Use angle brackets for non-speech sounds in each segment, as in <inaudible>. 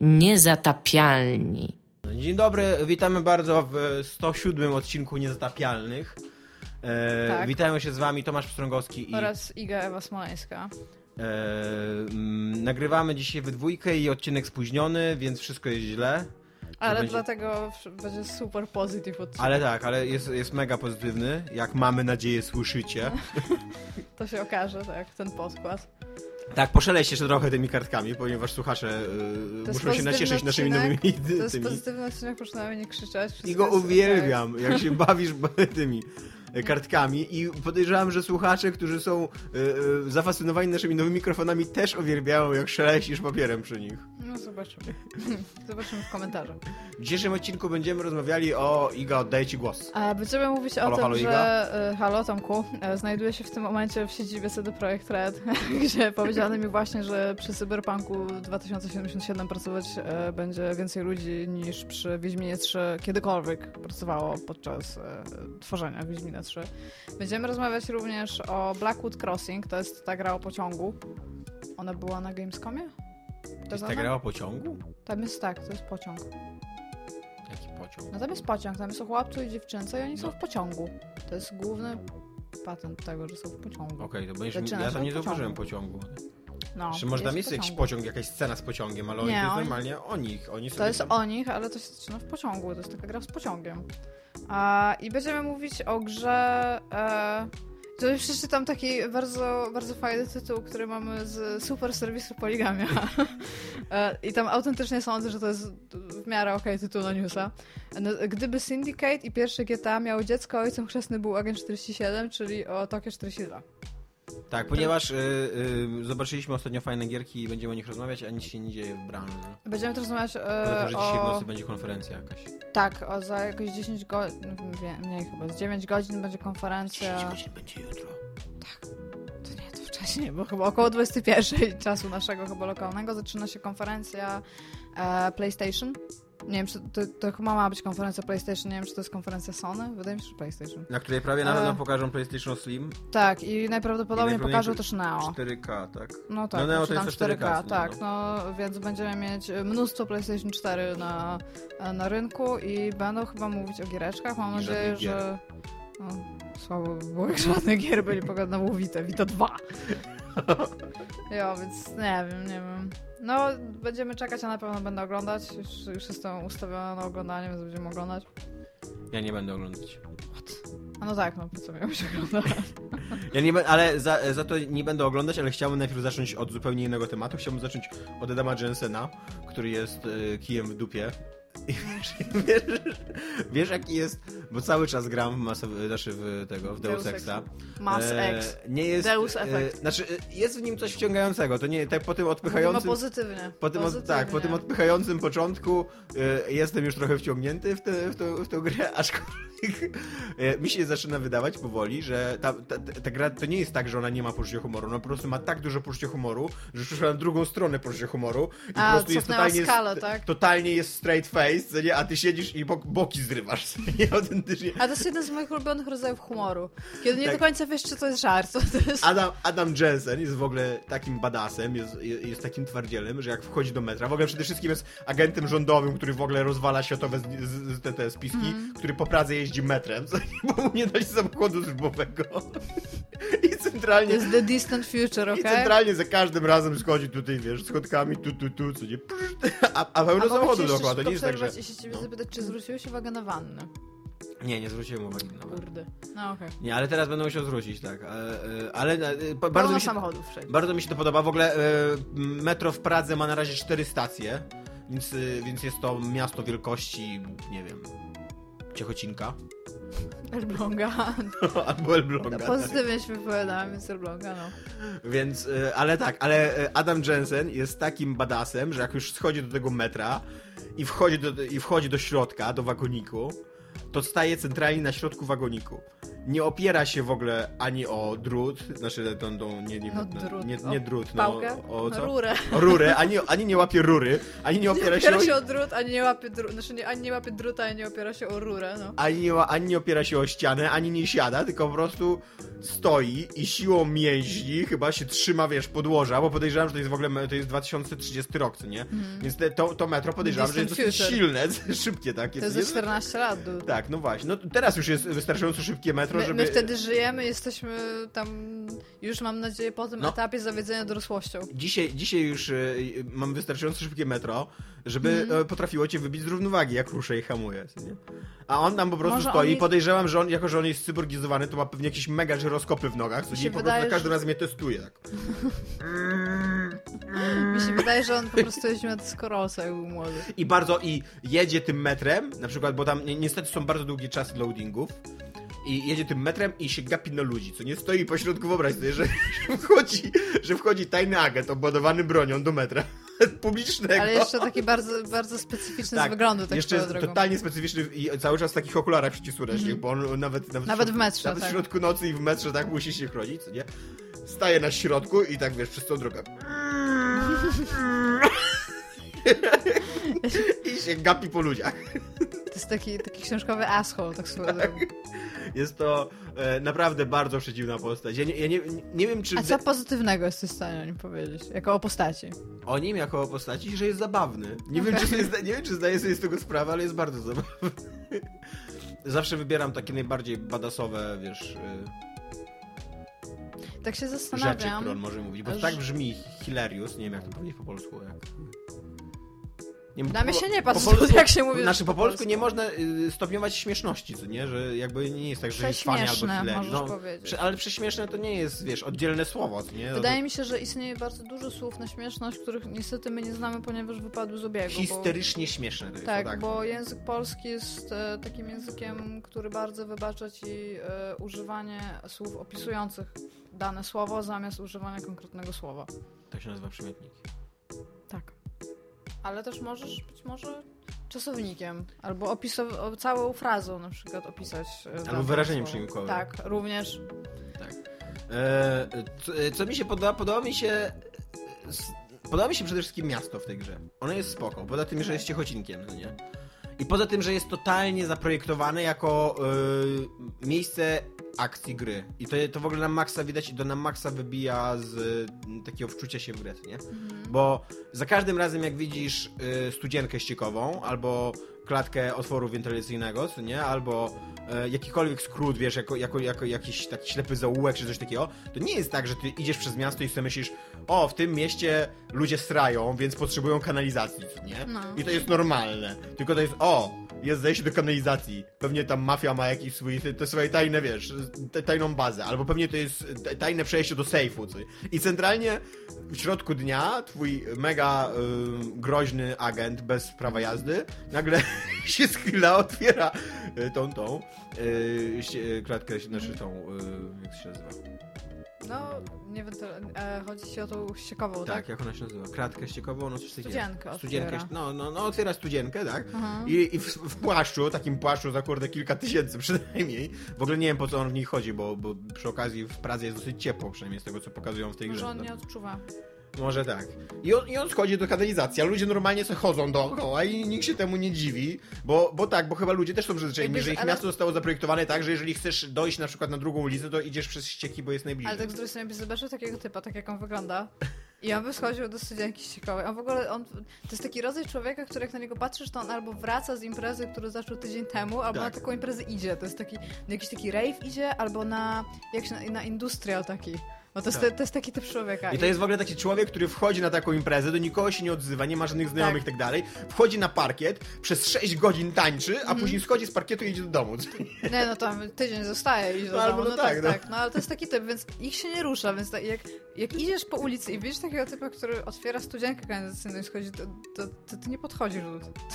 Niezatapialni. Dzień dobry, witamy bardzo w 107 odcinku Niezatapialnych. E, Tak. Witają się z wami Tomasz Pstrągowski i Oraz Iga Ewa Smoleńska. e, mm, nagrywamy dzisiaj we dwójkę i odcinek spóźniony, więc wszystko jest źle. Ale będzie- dlatego będzie super pozytyw odcinek. Ale tak, ale jest, jest mega pozytywny, jak mamy nadzieję słyszycie. <laughs> To się okaże, tak, ten podkład. Tak, poszeleście jeszcze trochę tymi kartkami, ponieważ słuchacze y, jest muszą się nacieszyć naszymi nowymi To jest tymi. pozytywny odcinek, proszę na mnie nie krzyczeć. I go uwielbiam, jak się bawisz <laughs> tymi kartkami i podejrzewam, że słuchacze, którzy są e, e, zafascynowani naszymi nowymi mikrofonami też uwielbiają, jak szeleścisz papierem przy nich. No zobaczymy. <laughs> zobaczymy w komentarzach. W dzisiejszym odcinku będziemy rozmawiali o... Iga, oddaję ci głos. A będziemy mówić o Halo, tym, halo, że... E, Halo, Tomku. e, Znajduję się w tym momencie w siedzibie CD Projekt Red, <laughs> gdzie powiedziano mi właśnie, że przy Cyberpunku 2077 pracować e, będzie więcej ludzi niż przy Wiedźminie 3 kiedykolwiek pracowało podczas e, tworzenia Wiedźmina 3. Będziemy rozmawiać również o Blackwood Crossing, to jest ta gra o pociągu. Ona była na Gamescomie? To Jest ta gra o pociągu? Tam jest tak, to jest pociąg. Jaki pociąg? No tam jest pociąg, tam jest o chłopcu i dziewczynce i oni są No. w pociągu. To jest główny patent tego, że są w pociągu. Okej, to będziesz... Ja tam nie zauważyłem pociągu. pociągu. No, Czy może tam w jest jakiś pociąg, jakaś scena z pociągiem, ale Nie, to jest normalnie o nich. Oni To jest tam... o nich, ale to się zaczyna w pociągu. To jest taka gra z pociągiem. A, I będziemy mówić o grze. E, to przeczytam taki bardzo, bardzo fajny tytuł, który mamy z super serwisu Poligamia. <laughs> E, I tam autentycznie sądzę, że to jest w miarę okej tytuł na newsa. No, Gdyby Syndicate i pierwszy GTA miało dziecko, ojcem chrzestny był Agent 47, czyli o Tokio 42. Tak, ponieważ y, y, zobaczyliśmy ostatnio fajne gierki i będziemy o nich rozmawiać, a nic się nie dzieje w branży. Będziemy też rozmawiać e, Poza tym, że dzisiaj w nocy będzie konferencja jakaś. Tak, o, za jakieś 10 godzin, mniej chyba, z 9 godzin będzie konferencja. godzin będzie jutro. To nie, to wcześniej, bo chyba około 21 czasu naszego chyba lokalnego zaczyna się konferencja e, PlayStation. Nie wiem, czy to, to chyba ma być konferencja PlayStation, nie wiem, czy to jest konferencja Sony. Wydaje mi się, że PlayStation. Na której prawie na pewno pokażą PlayStation Slim. Tak, i najprawdopodobniej I pokażą też Neo. 4K, tak? No tak, No Neo to tam jest to 4K, 4K, nie, tak, no. no więc będziemy mieć mnóstwo PlayStation 4 na, na rynku i będą chyba mówić o giereczkach. Mam nadzieję, że no, słabo by było, jak żadnych gier byli pogadane na Vita, Vita 2. Jo, więc nie wiem, nie wiem. No, będziemy czekać, a na pewno będę oglądać. Już, już jestem ustawiona na oglądanie, więc będziemy oglądać. Ja nie będę oglądać. A no tak, no po co się oglądać? <laughs> Ja nie ale za, za to nie będę oglądać, ale chciałbym najpierw zacząć od zupełnie innego tematu. Chciałbym zacząć od Adama Jensena, który jest e, kijem w dupie. I wiesz, <laughs> wiesz, wiesz, jaki jest, bo cały czas gram w, masowy, znaczy w tego, w Deus Deus Exa. Mass E, X. Nie jest, Deus e, Effect. znaczy, e, jest w nim coś wciągającego. To nie, tak po tym odpychającym... pozytywnie. Po tym, pozytywnie. tak, po tym odpychającym początku e, jestem już trochę wciągnięty w, tę w, tę- w tę grę, <laughs> aczkolwiek e, mi się zaczyna wydawać powoli, że ta, ta, ta gra to nie jest tak, że ona nie ma poczucia humoru, ona po prostu ma tak dużo poczucia humoru, że przeszła na drugą stronę poczucia humoru i A, po prostu jest totalnie, skalę, tak? totalnie jest straight face, co nie? a ty siedzisz i bok, boki zrywasz, co nie? autentycznie. A to jest jeden z moich ulubionych rodzajów humoru. Kiedy nie Tak. do końca wiesz, czy to jest żart. To jest... Adam, Adam Jensen jest w ogóle takim badasem, jest, jest takim twardzielem, że jak wchodzi do metra, w ogóle przede wszystkim jest agentem rządowym, który w ogóle rozwala światowe z, z, z, te, te spiski, Mhm. który po Pradze jeździ metrem, co nie, bo mu nie dali samochodu służbowego. I centralnie... To jest The Distant Future, I okej? centralnie za każdym razem schodzi tutaj, wiesz, schodkami, tu, tu, tu, co nie, a, a pełno A samochodu dookoła, to nie jest tak, że... przerwać i się ciebie zapytać, czy zwróciłeś uwagę na wannę? Nie, nie zwróciłem uwagi na to. Kurde. No okej. Nie, ale teraz będę musiał zwrócić, tak. E, e, Ale e, bardzo mi się... samochodów wszędzie. Bardzo mi się to podoba. W ogóle metro w Pradze ma na razie cztery stacje, więc, więc jest to miasto wielkości, nie wiem, Ciechocinka Elbląga. <laughs> albo Elbląga. tak. Pozytywnie się wypowiadałam, więc Elbląga, no. Więc, e, ale tak, ale e, Adam Jensen jest takim badasem, że jak już schodzi do tego metra i wchodzi do, i wchodzi do środka, do wagoniku, to staje centralnie na środku wagoniku. Nie opiera się w ogóle ani o drut, znaczy tą, tą nie, nie, No, nie, drut. nie, nie drut, no, o, o co? Rurę. O rurę, ani, ani nie łapie rury, ani nie opiera się Opiera o, się o drut, ani nie łapie drut, znaczy nie, ani nie łapie druta, ani nie opiera się o rurę, no. ani nie, ani nie opiera się o ścianę, ani nie siada, tylko po prostu stoi i siłą mięśni chyba się trzyma, wiesz, podłoża, bo podejrzewam, że to jest w ogóle, to jest 2030 rok, co nie? Więc te, to, to metro podejrzewam, że jest silne, <laughs> szybkie takie. To jest co ze nie? 14 lat, dude. Tak, no właśnie. No teraz już jest wystarczająco szybkie metro, My, żeby... my wtedy żyjemy, jesteśmy tam już mam nadzieję po tym No. etapie zawiedzenia dorosłością. Dzisiaj, dzisiaj już y, mam wystarczająco szybkie metro, żeby e, potrafiło cię wybić z równowagi, jak ruszę i hamuje. Nie? A on tam po prostu Może stoi i jest- podejrzewam, że on, jako że on jest cyborgizowany, to ma pewnie jakieś mega żyroskopy w nogach, co po prostu wydaje, za każdym że- razem mnie testuje. Tak. Mi się wydaje, że on po prostu jeździł na deskorolce, jak był młody. I bardzo, i jedzie tym metrem, na przykład, bo tam ni- niestety są bardzo długie czasy loadingów, i jedzie tym metrem i się gapi na ludzi, co nie stoi po środku, wyobraź sobie, że, <laughs> że, wchodzi, że wchodzi tajny agent obładowany bronią do metra publicznego. Ale jeszcze taki bardzo, bardzo specyficzny z wyglądu, tak jeszcze totalnie specyficzny i cały czas w takich okularach przeciwsłonecznych, bo on nawet... Nawet, Nawet w metrze, Nawet tak. w środku nocy i w metrze tak musi się chronić, co nie? Staje na środku i tak, wiesz, przez tą drogę... <laughs> I się gapi po ludziach. To jest taki, taki książkowy asshole, tak swoją drogą. Jest to e, naprawdę bardzo przeciwna postać. Ja nie, ja nie, nie wiem, czy... A co pozytywnego jesteś w stanie o nim powiedzieć? Jako o postaci. O nim jako o postaci, że jest zabawny. Nie, wiem, czy zda- nie wiem, czy zdaję sobie z tego sprawę, ale jest bardzo zabawny. <laughs> Zawsze wybieram takie najbardziej badasowe, wiesz, Tak się y, rzeczy, zastanawiam. które on może mówić. Bo że- tak brzmi hilarious, nie wiem jak to powiedzieć po polsku. Jak... Nie, Na mnie po- się nie po patrz, polsku- <laughs> jak się mówi. Znaczy po polsku nie można y, stopniować śmieszności, co nie? Że jakby nie jest tak, że jest fajnie albo możesz No, ale prześmieszne to nie jest, wiesz, oddzielne słowo, co nie? Wydaje mi się, że istnieje bardzo dużo słów na śmieszność, których niestety my nie znamy, ponieważ wypadły z to obiegu. bo... histerycznie śmieszne to jest. Tak, tak. bo język polski jest e, takim językiem, który bardzo wybacza ci e, używanie słów opisujących dane słowo zamiast używania konkretnego słowa. Tak się nazywa przymiotnik. Tak. Ale też możesz być może czasownikiem, albo opisow- całą frazą na przykład opisać. e, dane wyrażeniem słowo. przyimkowym. Tak, również. Tak. E, co, mi się podoba? Podoba mi się. Podoba mi się przede wszystkim miasto w tej grze. Ono jest spoko. Poza tym, że jest ciechocinkiem, no nie? I poza tym, że jest totalnie zaprojektowane jako e, miejsce akcji gry. I to, to w ogóle na maksa widać i to na maksa wybija z e, takiego wczucia się w grę, nie? Bo za każdym razem, jak widzisz y, studzienkę ściekową, albo klatkę otworu wentylacyjnego, co nie? Albo jakikolwiek skrót, wiesz, jako, jako, jako jakiś taki ślepy zaułek czy coś takiego, to nie jest tak, że ty idziesz przez miasto i sobie myślisz, o, w tym mieście ludzie strają, więc potrzebują kanalizacji, nie? No. I to jest normalne. Tylko to jest, o, jest zejście do kanalizacji. Pewnie tam mafia ma jakieś swój, te, swoje tajne, wiesz, tajną bazę. Albo pewnie to jest tajne przejście do sejfu. Co? I centralnie w środku dnia twój mega y, groźny agent bez prawa jazdy nagle <laughs> się schyla, otwiera y, tą, tą y, ście- klatkę, znaczy tą, y, jak się nazywa? No, nie wiem, to, e, chodzi ci o tą ściekową, Tak, tak? jak ona się nazywa? Klatkę ściekową, no coś takiego. Studzienkę Studzienkę, no, no, no, otwiera studzienkę, tak? Aha. I, i w, w płaszczu, takim płaszczu za kurde kilka tysięcy <laughs> przynajmniej. W ogóle nie wiem po co on w niej chodzi, bo, bo przy okazji w Pradze jest dosyć ciepło, przynajmniej z tego co pokazują w tej Może grze. on No. nie odczuwa. Może tak. I on, I on schodzi do kanalizacji, a ludzie normalnie sobie chodzą dookoła i nikt się temu nie dziwi, bo, bo tak, bo chyba ludzie też są przyzwyczajeni, że ich ale- miasto zostało zaprojektowane tak, że jeżeli chcesz dojść na przykład na drugą ulicę, to idziesz przez ścieki, bo jest najbliżej. Ale tak z drugiej strony byś zobaczył takiego typa, tak jak on wygląda. I on by schodził do studienki ściekowej. On w ogóle, on, to jest taki rodzaj człowieka, który jak na niego patrzysz, to on albo wraca z imprezy, którą zaczął tydzień temu, albo Tak. na taką imprezę idzie. To jest taki, na jakiś taki rave idzie, albo na, jak się, na, na industrial taki. Bo to jest, Tak. to jest taki typ człowieka. I to jest w ogóle taki człowiek, który wchodzi na taką imprezę, do nikogo się nie odzywa, nie ma żadnych znajomych i tak dalej, wchodzi na parkiet, przez 6 godzin tańczy, a Mhm. później schodzi z parkietu i idzie do domu. <laughs> Nie, no tam tydzień zostaje i do No, domu. no No, tak, tak, no. tak. No ale to jest taki typ, więc ich się nie rusza, więc tak, jak, jak idziesz po ulicy i widzisz takiego typa, który otwiera studzienkę kanalizacyjną i schodzi, to, to, to ty nie podchodzisz.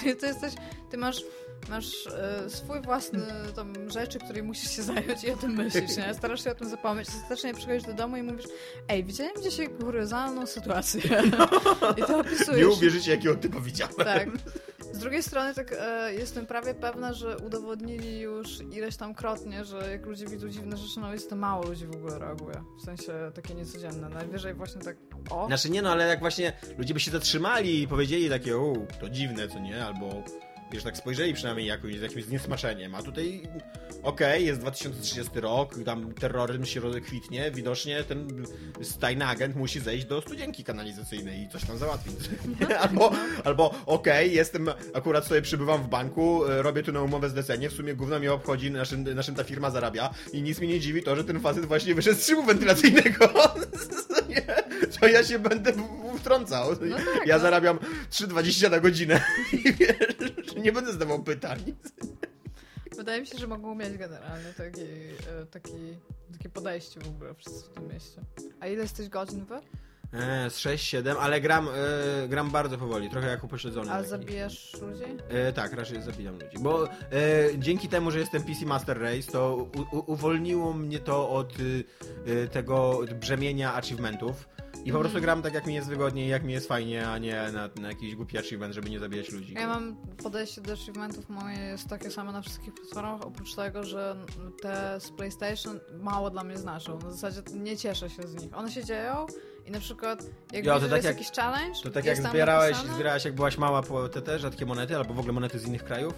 Ty, ty jesteś, ty masz, masz e, swój własny tam rzeczy, której musisz się zająć i o tym myślisz, nie? Starasz się o tym zapomnieć. Ostatecznie przychodzisz do domu i mówisz, ej, widziałem gdzieś kuriozalną sytuację. <laughs> I to opisujesz. Nie uwierzycie, jakiego typa widziałem. Tak. Z drugiej strony tak e, jestem prawie pewna, że udowodnili już ileś tam krotnie, że jak ludzie widzą dziwne rzeczy na ulicy, to mało ludzi w ogóle reaguje. W sensie takie niecodzienne. Najwyżej właśnie tak o. Znaczy nie no, ale jak właśnie ludzie by się zatrzymali i powiedzieli takie, o, to dziwne, co nie? Albo wiesz, tak spojrzeli przynajmniej jakoś, z jakimś zniesmaczeniem, a tutaj okej, jest 2030 rok, tam terroryzm się rozkwitnie, widocznie ten stajny agent musi zejść do studzienki kanalizacyjnej i coś tam załatwić. <laughs> albo albo okej, jestem, akurat sobie przybywam w banku, e, robię tu na umowę zlecenie, w sumie gówno mnie obchodzi, na czym, na czym ta firma zarabia i nic mnie nie dziwi to, że ten facet właśnie wyszedz z szybu wentylacyjnego. <laughs> To ja się będę wtrącał. No tak, ja no. zarabiam 3,20 na godzinę <laughs> i wiesz, <laughs> nie będę zdawał pytań. Wydaje mi się, że mogą mieć generalnie taki, e, taki, takie podejście w ogóle wszyscy w tym mieście. A ile jesteś godzin wy? E, z 6-7, ale gram, e, gram bardzo powoli, trochę jak upośledzony. Ale taki. zabijasz ludzi? E, tak, raczej zabijam ludzi. Bo e, dzięki temu, że jestem PC Master Race, to u, u, uwolniło mnie to od y, tego brzemienia achievementów. I po prostu gram tak, jak mi jest wygodnie i jak mi jest fajnie, a nie na, na jakiś głupi achievement, żeby nie zabijać ludzi. Ja mam podejście do achievementów moje jest takie same na wszystkich platformach, oprócz tego, że te z PlayStation mało dla mnie znaczą. Na zasadzie nie cieszę się z nich. One się dzieją i na przykład jak Jo, to widzę, tak jest jak- jakiś challenge, To tak jak zbierałeś, napisane, zbierałaś jak byłaś mała po te, te rzadkie monety, albo w ogóle monety z innych krajów,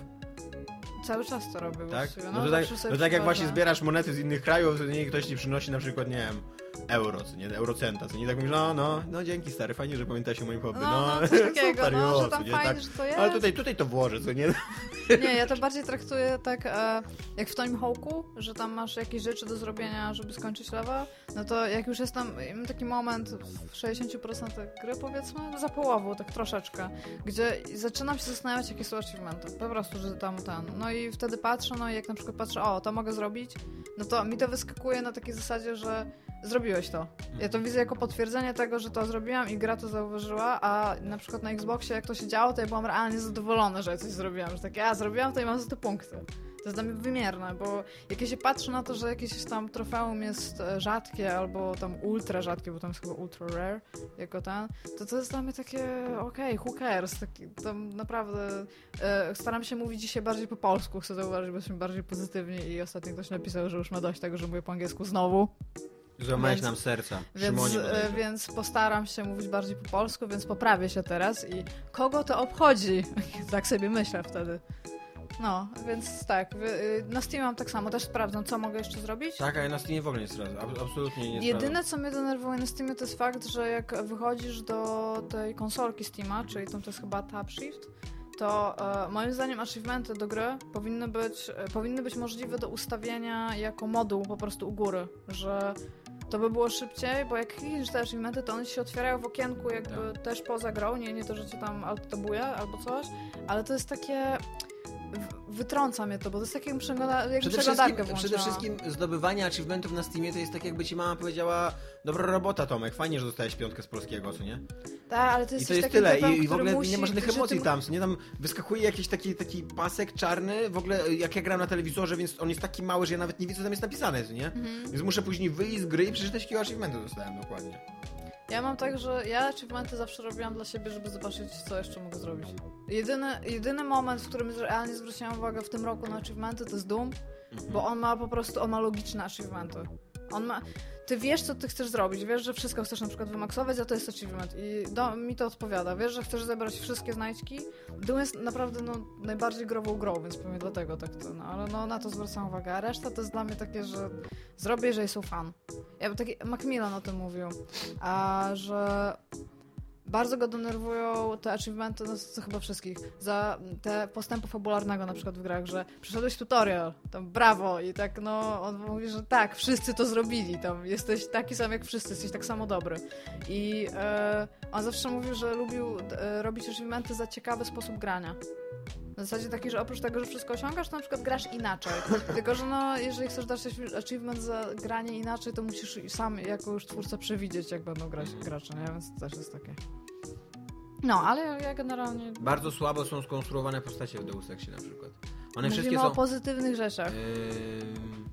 Cały czas to robię tak? właściwie. No to tak, no tak jak właśnie zbierasz monety z innych krajów, to nie ktoś ci przynosi na przykład, nie wiem, euro, co nie, eurocenta, co nie, tak mówisz, no, no, no dzięki stary, fajnie, że pamiętasz o moim hobby, No, no, no, coś takiego, <laughs> super, no, jo, że tam co nie, fajnie, tak. że to jest. Ale tutaj, tutaj to włożę, co nie? <laughs> Nie, ja to bardziej traktuję tak e, jak w Tony Hawk'u, że tam masz jakieś rzeczy do zrobienia, żeby skończyć level, no to jak już jest tam, mam taki moment w 60% gry powiedzmy, za połową, tak troszeczkę, gdzie zaczynam się zastanawiać, jakie są achievementy. Po prostu, że tam ten. No i wtedy patrzę, no i jak na przykład patrzę, o, to mogę zrobić, no to mi to wyskakuje na takiej zasadzie, że zrobiłeś to. Ja to widzę jako potwierdzenie tego, że to zrobiłam i gra to zauważyła, a na przykład na Xboxie jak to się działo, to ja byłam realnie zadowolona, że ja coś zrobiłam, że takie, a zrobiłam to i mam za to punkty. To jest dla mnie wymierne, bo jak ja się patrzę na to, że jakieś tam trofeum jest e, rzadkie albo tam ultra rzadkie, bo tam jest chyba ultra rare jako ten, to to jest dla mnie takie, okej, who cares, taki, tam naprawdę e, staram się mówić dzisiaj bardziej po polsku, chcę zauważyć, bo jesteśmy bardziej pozytywni i ostatnio ktoś napisał, że już ma dość tego, że mówię po angielsku znowu. Złamałeś nam serca. Więc, Szymonie e, więc postaram się mówić bardziej po polsku, więc poprawię się teraz i kogo to obchodzi? <laughs> tak sobie myślę wtedy. No, więc tak, y, na Steam mam tak samo, też sprawdzam, co mogę jeszcze zrobić. Tak, a ja na Steamie w ogóle nie sprawdzam. Ab- Absolutnie nie Jedyne, co mnie denerwuje na Steamie, to jest fakt, że jak wychodzisz do tej konsolki Steama, czyli tam to jest chyba Tab Shift, to e, moim zdaniem achievementy do gry powinny być, e, powinny być możliwe do ustawienia jako moduł po prostu u góry, że to by było szybciej, bo jak klikniesz te achievementy, to one się otwierają w okienku jakby też poza grą, nie, nie to, że cię tam alt-tabuje albo coś, ale to jest takie... Wytrąca mnie to, bo to jest przegląda, jakbym Przede przeglądarkę wszystkim, przede wszystkim zdobywanie achievementów na Steamie to jest tak jakby ci mama powiedziała dobra robota Tomek, fajnie, że dostałeś piątkę z polskiego, co nie? Tak, ale to I jest to coś jest tyle typem, i, i w ogóle musi, nie ma żadnych ty emocji mu- tam, co nie? Tam wyskakuje jakiś taki, taki pasek czarny, w ogóle jak ja gram na telewizorze, więc on jest taki mały, że ja nawet nie widzę, co tam jest napisane, co nie? Mhm. Więc muszę później wyjść z gry i przeczytać jakiego achievementu dostałem dokładnie. Ja mam tak, że ja achievementy zawsze robiłam dla siebie, żeby zobaczyć, co jeszcze mogę zrobić. Jedyny, jedyny moment, w którym realnie zwróciłam uwagę w tym roku na achievementy, to jest Doom, Mhm. bo on ma po prostu, on ma logiczne achievementy. On ma... Ty wiesz, co ty chcesz zrobić, wiesz, że wszystko chcesz na przykład wymaksować, a to jest achievement i do, mi to odpowiada. Wiesz, że chcesz zebrać wszystkie znajdźki. Doom jest naprawdę no, najbardziej grową grą, więc pewnie dlatego tak to, no, ale no, na to zwracam uwagę. A reszta to jest dla mnie takie, że zrobię, jeżeli są fan. Ja taki Macmillan o tym mówił, a że bardzo go denerwują te achievementy, no to chyba wszystkich, za te postępu fabularnego na przykład w grach, że przeszedłeś tutorial, tam brawo i tak no, on mówi, że tak, wszyscy to zrobili, tam jesteś taki sam jak wszyscy, jesteś tak samo dobry. I e, on zawsze mówił, że lubił e, robić achievementy za ciekawy sposób grania. W zasadzie taki, że oprócz tego, że wszystko osiągasz, to na przykład grasz inaczej. <laughs> Tylko, że no, jeżeli chcesz dać achievement za granie inaczej, to musisz sam jako już twórca przewidzieć, jak będą grać gracze, nie? Więc to też jest takie. No, ale ja generalnie... Bardzo słabo są skonstruowane postacie w Deus Exie na przykład. One Mówimy wszystkie o są... pozytywnych rzeczach. Ym,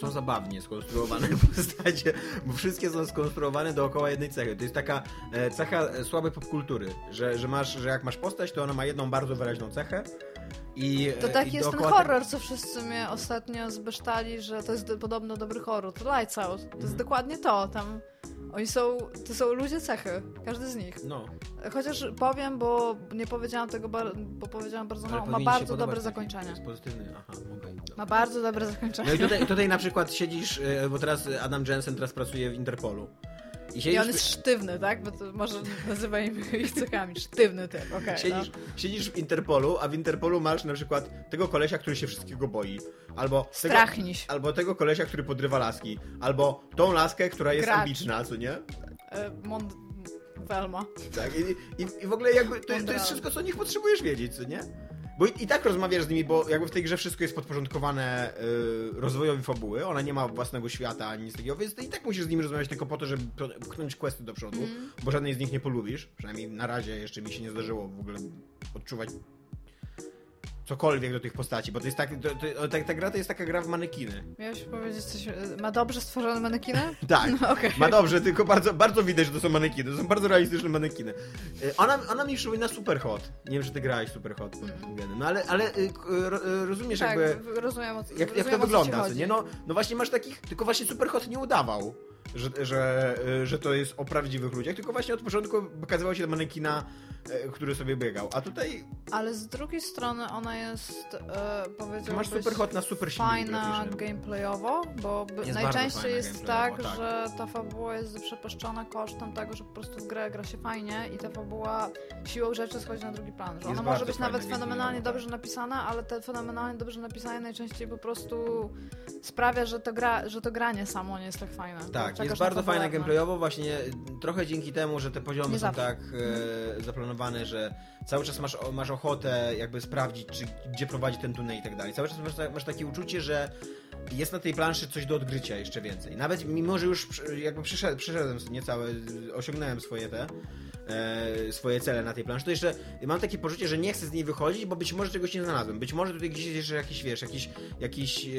są zabawnie skonstruowane <laughs> postacie, bo wszystkie są skonstruowane dookoła jednej cechy. To jest taka e, cecha e, słabej popkultury, że, że, masz, że jak masz postać, to ona ma jedną bardzo wyraźną cechę i, To e, taki i jest ten horror, co wszyscy mnie ostatnio zbesztali, że to jest do, podobno dobry horror. To Lights Out. To jest Mhm. dokładnie to. Tam oni są, to są ludzie cechy. Każdy z nich. No, Chociaż powiem, bo nie powiedziałam tego, bo powiedziałam bardzo mało. Ma bardzo dobre zakończenie. Jest pozytywny, aha, okej. dobra. Ma bardzo dobre zakończenie. No i tutaj, tutaj na przykład siedzisz, e, bo teraz Adam Jensen teraz pracuje w Interpolu. I I on jest sztywny, tak? Bo to może nazywajmy ich cechami. Sztywny typ, okej. Siedzisz, no. siedzisz w Interpolu, a w Interpolu masz na przykład tego kolesia, który się wszystkiego boi. Albo tego, albo tego kolesia, który podrywa laski. Albo tą laskę, która jest Gracz. ambitna, co nie? E, Mond... Velma. Tak. I, i, i w ogóle jakby to, to jest wszystko, co nich potrzebujesz wiedzieć, co nie? Bo i, i tak rozmawiasz z nimi, bo jakby w tej grze wszystko jest podporządkowane y, rozwojowi fabuły, ona nie ma własnego świata ani nic takiego, więc i tak musisz z nimi rozmawiać tylko po to, żeby pchnąć questy do przodu, Mm. bo żadnej z nich nie polubisz. Przynajmniej na razie jeszcze mi się nie zdarzyło w ogóle odczuwać cokolwiek do tych postaci, bo to jest tak, to, to, ta, ta gra to jest taka gra w manekiny. Miałeś powiedzieć coś... e, Ma dobrze stworzone manekiny? <laughs> Tak. No, okej. Ma dobrze, tylko bardzo, bardzo widać, że to są manekiny. To są bardzo realistyczne manekiny. Y, Ona, ona mi przypomina Superhot. Nie wiem, czy ty grałeś Superhot. Mm. No ale, ale y, rozumiesz Tak, jakby... rozumiem o co Jak, jak to wygląda, co nie? No, no właśnie masz takich... Tylko właśnie Superhot nie udawał, że, że, że to jest o prawdziwych ludziach, tylko właśnie od początku pokazywał się manekina, który sobie biegał. A tutaj Ale z drugiej strony ona jest, e, powiedziałbyś, masz Superhot na super fajna gameplayowo, bo Jest najczęściej jest tak, tak. że ta fabuła jest przepaszczona kosztem tego, że po prostu w grę gra się fajnie i ta fabuła siłą rzeczy schodzi na drugi plan. Że ona może być nawet fenomenalnie gameplayowo, dobrze napisana, ale te fenomenalnie dobrze napisane najczęściej po prostu sprawia, że to, gra, że to granie samo nie jest tak fajne. Tak, jest bardzo fajna fabularne. gameplayowo, właśnie trochę dzięki temu, że te poziomy Nie są zawsze. tak e, zaplanowane, że cały czas masz, masz ochotę jakby sprawdzić, czy, gdzie prowadzi ten tunel i tak dalej. Cały czas masz, masz takie uczucie, że jest na tej planszy coś do odgrycia jeszcze więcej. Nawet mimo, że już jakby przyszedłem, przyszedłem niecałe, osiągnąłem swoje te e, swoje cele na tej planszy, to jeszcze mam takie poczucie, że nie chcę z niej wychodzić, bo być może czegoś nie znalazłem. Być może tutaj gdzieś jest jeszcze jakiś, wiesz, jakiś, jakiś e,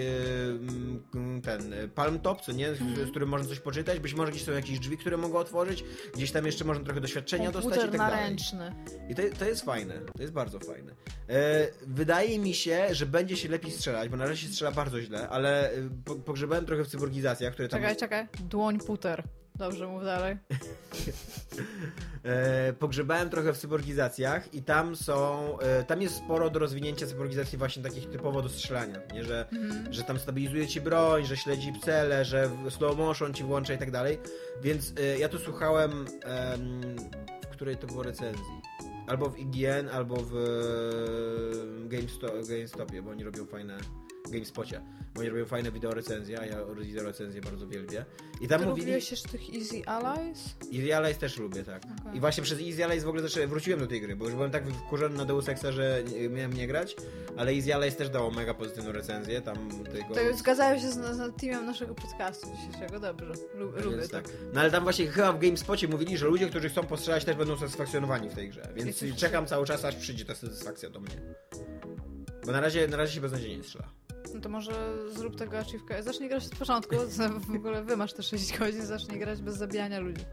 ten palm top, co nie, z, z którym można coś poczytać, być może gdzieś są jakieś drzwi, które mogę otworzyć, gdzieś tam jeszcze można trochę doświadczenia dostać i Komputer tak dalej. naręczny. I to, to jest fajne, to jest bardzo fajne. E, wydaje mi się, że będzie się lepiej strzelać, bo na razie się strzela bardzo źle, ale e, po, pogrzebałem trochę w cyborgizacjach, które tam... Czekaj, czekaj. Dłoń puter. Dobrze, mów dalej. <laughs> E, pogrzebałem trochę w cyborgizacjach i tam są, e, tam jest sporo do rozwinięcia cyborgizacji właśnie takich typowo do strzelania, nie? Że, Mhm. że tam stabilizuje ci broń, że śledzi cele, że slow motion ci włącza i tak dalej, więc e, ja tu słuchałem em, w której to było recenzji. Albo w IGN, albo w e, GameStop, GameStopie, bo oni robią fajne GameSpocie, bo oni robią fajne wideo recenzje, a ja wideo recenzje bardzo wielbię. I tam Ty mówili... lubiłeś jeszcze tych Easy Allies? Easy Allies też lubię, tak. Okej. I właśnie przez Easy Allies w ogóle zaczę... wróciłem do tej gry, bo już byłem tak wkurzony na Deus Exa, że miałem nie grać, ale Easy Allies też dało mega pozytywną recenzję, tam tego... To zgadzają się z, z teamem naszego podcastu dzisiejszego, dobrze. Lu, Więc lubię to. tak. No ale tam właśnie chyba w GameSpocie mówili, że ludzie, którzy chcą postrzelać też będą satysfakcjonowani w tej grze, więc czekam cały czas, aż przyjdzie ta satysfakcja do mnie. Bo na razie, na razie się beznadziejnie strzela. No to może zrób tego achievka. Zacznij grać od początku, w ogóle wy masz te 6 godzin, zacznij grać bez zabijania ludzi.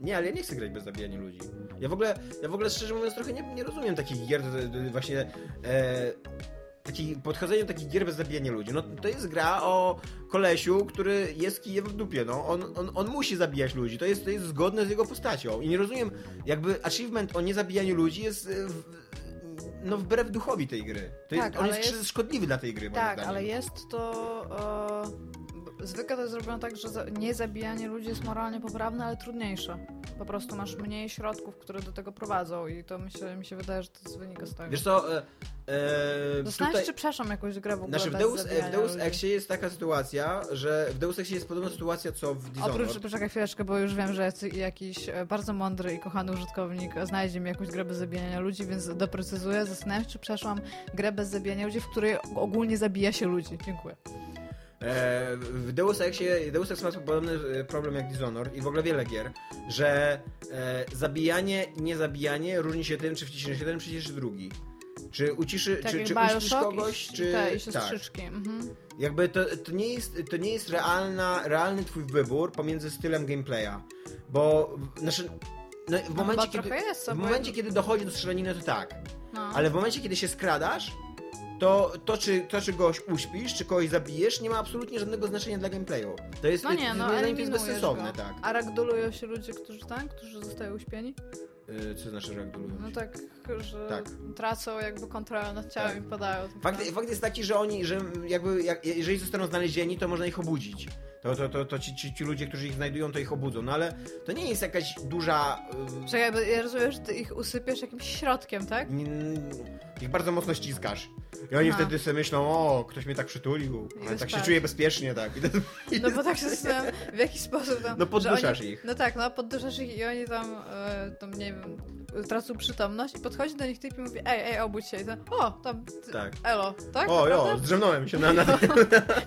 Nie, ale ja nie chcę grać bez zabijania ludzi. Ja w ogóle, ja w ogóle szczerze mówiąc trochę nie, nie rozumiem takich gier, d- właśnie e, taki, podchodzenie do takich gier bez zabijania ludzi. No to jest gra o kolesiu, który jest kijem w dupie, no. On, on, on musi zabijać ludzi, to jest, to jest zgodne z jego postacią. I nie rozumiem, jakby achievement o niezabijaniu ludzi jest e, w, no wbrew duchowi tej gry. To jest, Tak, on ale jest, jest- szkodliwy dla tej gry, Tak, ale jest to... E, zwykle to jest zrobione tak, że nie zabijanie ludzi jest moralnie poprawne, ale trudniejsze. Po prostu masz mniej środków, które do tego prowadzą i to mi się, mi się wydaje, że to wynika z tego. Wiesz co, e, e, tutaj... czy przeszłam jakąś grę w ogóle Znaczy w Deus, zabijania w Deus. Exie jest taka sytuacja, że w Deus Exie jest podobna sytuacja co w Dishonored. Oprócz, poczekaj chwileczkę, bo już wiem, że jakiś e, bardzo mądry i kochany użytkownik znajdzie mi jakąś grę bez zabijania ludzi, więc doprecyzuję. Zastanawiam się, czy przeszłam grę bez zabijania ludzi, w której ogólnie zabija się ludzi. Dziękuję. E, w Deus Exie, Deus Ex ma podobny e, problem jak Dishonored i w ogóle wiele gier, że e, zabijanie i niezabijanie różni się tym, czy wciśniesz jeden czy drugi. Czy uciszy, Tak czy, czy kogoś, i, czy... i tak. siostrzyczki. Mhm. Jakby to, to, nie jest, to nie jest realna, realny twój wybór pomiędzy stylem gameplaya, bo w- znaczy, no, w No momencie, kiedy, w momencie, kiedy dochodzi do strzelaniny, to tak, No. ale w momencie, kiedy się skradasz, to, to, czy, to czy kogoś uśpisz, czy kogoś zabijesz, nie ma absolutnie żadnego znaczenia dla gameplayu. To jest, No nie, no jest bezsensowne, go. tak. A ragdolują się ludzie, którzy tam, którzy zostają uśpieni? Yy, Co znaczy, że jak dolują No tak, że Tak. tracą jakby kontrolę nad ciałem Tak. i padają. Fakt, fakt jest taki, że oni, że jakby, jak, jeżeli zostaną znalezieni, to można ich obudzić. To, to, to, to ci, ci, ci ludzie, którzy ich znajdują, to ich obudzą. No ale to nie jest jakaś duża... Yy, Czekaj, bo ja rozumiem, że ty ich usypiesz jakimś środkiem, tak? n- ich bardzo mocno ściskasz. I oni Aha. wtedy sobie myślą, o, ktoś mnie tak przytulił, ale tak się czuję bezpiecznie, tak. No bo tak się zastanawiam, w jaki sposób tam... No podduszasz oni, ich. No tak, no podduszasz ich i oni tam, e, tam nie wiem, tracą przytomność i podchodzi do nich typ i mówi, ej, ej, obudź się. I to, o, tam, Tak. elo, tak? o, jo, zdrzemnąłem się na... na...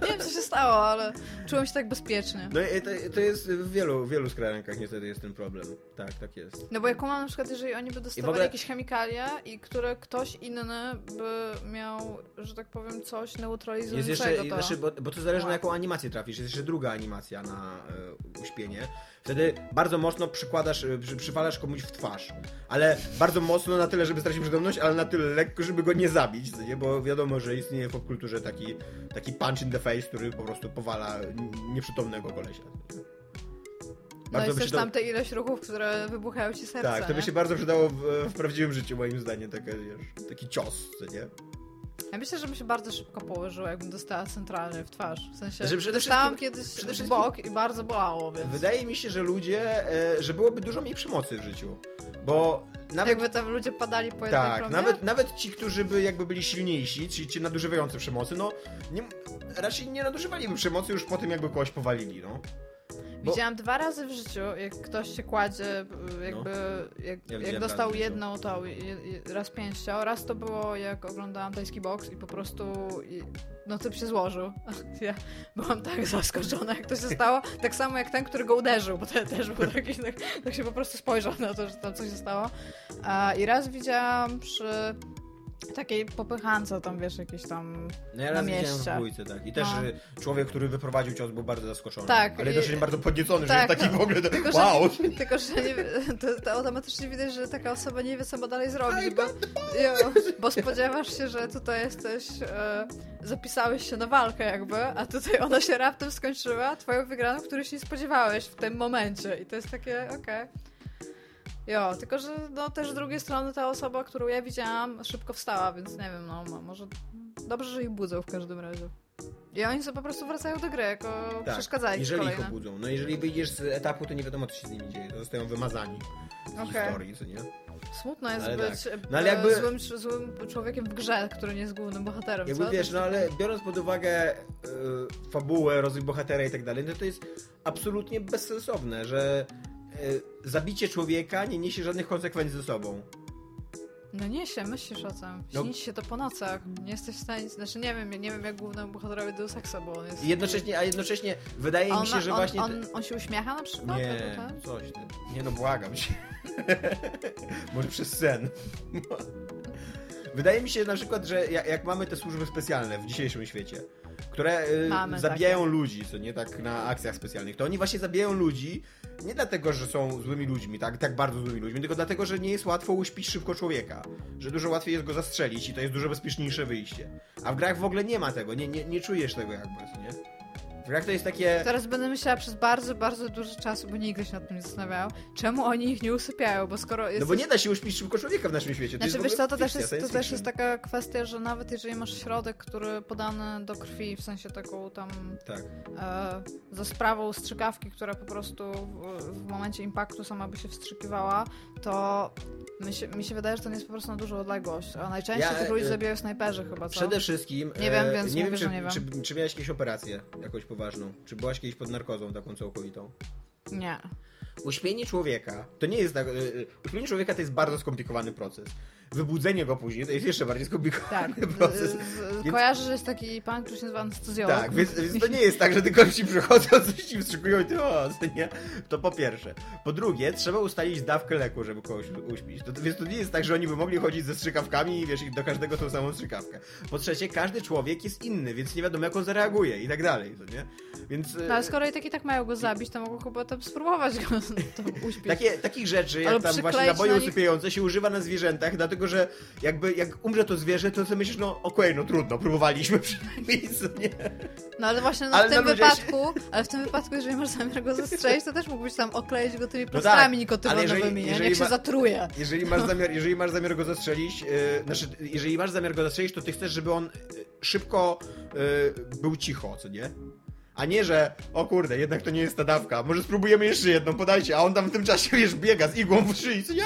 Nie wiem, co się stało, ale czułem się tak bezpiecznie. No i to, to jest w wielu, wielu skrajenkach niestety jest ten problem. Tak, tak jest. No bo jak mam na przykład, jeżeli oni by dostawali ogóle- jakieś chemikalia i które ktoś inny by miał, że tak powiem, coś Jest neutralizującego, jeszcze, to... znaczy, bo, bo to zależy na jaką animację trafisz. Jest jeszcze druga animacja na e, uśpienie. Wtedy bardzo mocno przykładasz, e, przy, przywalasz komuś w twarz. Ale bardzo mocno na tyle, żeby stracić przytomność, ale na tyle lekko, żeby go nie zabić, nie? Bo wiadomo, że istnieje w popkulturze taki, taki punch in the face, który po prostu powala nieprzytomnego kolesia. No jest by też się to- tam te ileś ruchów, które wybuchają ci serce, Tak, to by nie? się bardzo przydało w, w prawdziwym życiu, moim zdaniem, takie, wiesz, taki cios, co nie? Ja myślę, że by się bardzo szybko położyło, jakbym dostała centralnie w twarz. W sensie, Znaczy, przede dostałam wszystkim- kiedyś przede wszystkim- bok i bardzo bolało, więc... Wydaje mi się, że ludzie, e, że byłoby dużo mniej przemocy w życiu. Bo nawet Jakby tam ludzie padali po jednej Tak, nawet, nawet ci, którzy by jakby byli silniejsi, ci, ci nadużywający przemocy, no nie, raczej nie nadużywaliby przemocy już po tym, jakby kogoś powalili, no. Bo- Widziałam dwa razy w życiu, jak ktoś się kładzie, y, jakby, jak, Ja jak dostał jedną tą, raz pięścią, raz to było jak oglądałam tajski boks i po prostu, i, no typ się złożył. <laughs> Ja byłam tak zaskoczona, jak to się stało, tak samo jak ten, który go uderzył, bo ten też był taki, tak, tak się po prostu spojrzał na to, że tam coś się stało. A, I raz widziałam przy takiej popychance, tam wiesz, jakieś tam No ja Na raz widziałem w mieście. dwójce, tak. I też No. y, człowiek, który wyprowadził cios był bardzo zaskoczony. Tak, Ale i- też bardzo podniecony, tak, że jest taki no. w ogóle, Tylko, że, wow. tylko, że nie, <laughs> to, to automatycznie widać, że taka osoba nie wie, co ma dalej zrobić, bo, jo, bo spodziewasz się, że tutaj jesteś, e, zapisałeś się na walkę jakby, a tutaj ona się raptem skończyła, twoją wygraną, której się nie spodziewałeś w tym momencie i to jest takie, okej. Jo, tylko że no też z drugiej strony ta osoba, którą ja widziałam, szybko wstała, więc nie wiem, no mo- może dobrze, że ich budzą w każdym razie. I oni sobie po prostu wracają do gry, jako Tak, przeszkadzajki jeżeli ich kolejne. obudzą. No jeżeli wyjdziesz z etapu, to nie wiadomo, co się z nimi dzieje. To zostają wymazani z Okej. historii, co nie? Smutno jest Ale być No ale e, jakby- złym, złym człowiekiem w grze, który nie jest głównym bohaterem, Jakby co? wiesz, no ale biorąc pod uwagę y, fabułę, rozwój bohatera i tak dalej, no to jest absolutnie bezsensowne, że zabicie człowieka nie niesie żadnych konsekwencji ze sobą. No nie się, myślisz o tym. No- Śni się to po nocach. Nie jesteś w stanie... Znaczy nie wiem, nie wiem jak głównemu bohaterowi Deus Exa, bo on jest... Jednocześnie, a jednocześnie wydaje mi się, ma- że on, właśnie... on, on się uśmiecha na przykład? Nie, ten? coś ty. Nie no, błagam cię. <laughs> Może przez sen. <laughs> Wydaje mi się na przykład, że jak mamy te służby specjalne w dzisiejszym świecie, które y, Mamy zabijają takie. ludzi, co nie tak na akcjach specjalnych, to oni właśnie zabijają ludzi nie dlatego, że są złymi ludźmi, tak, tak bardzo złymi ludźmi, tylko dlatego, że nie jest łatwo uśpić szybko człowieka. Że dużo łatwiej jest go zastrzelić i to jest dużo bezpieczniejsze wyjście. A w grach w ogóle nie ma tego, nie, nie, nie czujesz tego jakby, nie? Grach to jest takie... Teraz będę myślała przez bardzo, bardzo dużo czasu, bo nigdy się nad tym nie zastanawiałam, czemu oni ich nie usypiają, bo skoro jest No bo nie da się uśpić szybko człowieka w naszym świecie. To Znaczy wiesz co, to też, jest, to też jest taka kwestia, że nawet jeżeli masz środek, który podany do krwi, w sensie taką tam Tak. e, za sprawą strzykawki, która po prostu w, w momencie impaktu sama by się wstrzykiwała, to mi się, mi się wydaje, że to nie jest po prostu na dużą odległość. A najczęściej Ja, tych ludzi e, zabijają snajperzy chyba, co? Przede wszystkim. Nie wiem, e, więc nie mówię, wiem, czy, że nie wiem. Czy, czy miałeś jakąś operację jakąś poważną? Czy byłaś kiedyś pod narkozą taką całkowitą? Nie. Uśpienie człowieka to nie jest tak. e, e, Uśpienie człowieka to jest bardzo skomplikowany proces. Wybudzenie go później to jest jeszcze bardziej skomplikowany Tak, <laughs> proces. z, Więc- kojarzę, że jest taki pan, który się nazywa anestezjolog. Tak, więc, <laughs> więc to nie jest tak, że tylko ci przychodzą, coś ci wstrzykują i ty o, to nie. To po pierwsze. Po drugie, trzeba ustalić dawkę leku, żeby kogoś uśpić. To, więc to nie jest tak, że oni by mogli chodzić ze strzykawkami i wiesz, do każdego tą samą strzykawkę. Po trzecie, każdy człowiek jest inny, więc nie wiadomo jak on zareaguje i tak dalej, to nie? Więc... No ale skoro i tak i tak mają go zabić, to mogą chyba tam spróbować go <laughs> tam uśpić. Takie, takich rzeczy, jak Albo tam właśnie naboje na nich- usypiające się używa na zwierzętach, dlatego że jakby jak umrze to zwierzę, to sobie myślisz, no okej, no trudno, próbowaliśmy <laughs> przynajmniej, nie? No ale właśnie no, Ale w tym ludzie się- wypadku, ale w tym wypadku, jeżeli masz zamiar go zastrzelić, to też mógłbyś tam okleić go tymi tak, plastrami nikotynowymi, jeżeli- nie? jeżeli Jak się ma- zatruje. Jeżeli masz <laughs> zamiar, jeżeli masz zamiar go zastrzelić, yy, znaczy, jeżeli masz zamiar go zastrzelić, to ty chcesz, żeby on yy, szybko yy, był cicho, co nie? A nie, że o kurde, jednak to nie jest ta dawka, może spróbujemy jeszcze jedną, podajcie, a on tam w tym czasie, wiesz, biega z igłą w szyi, ja?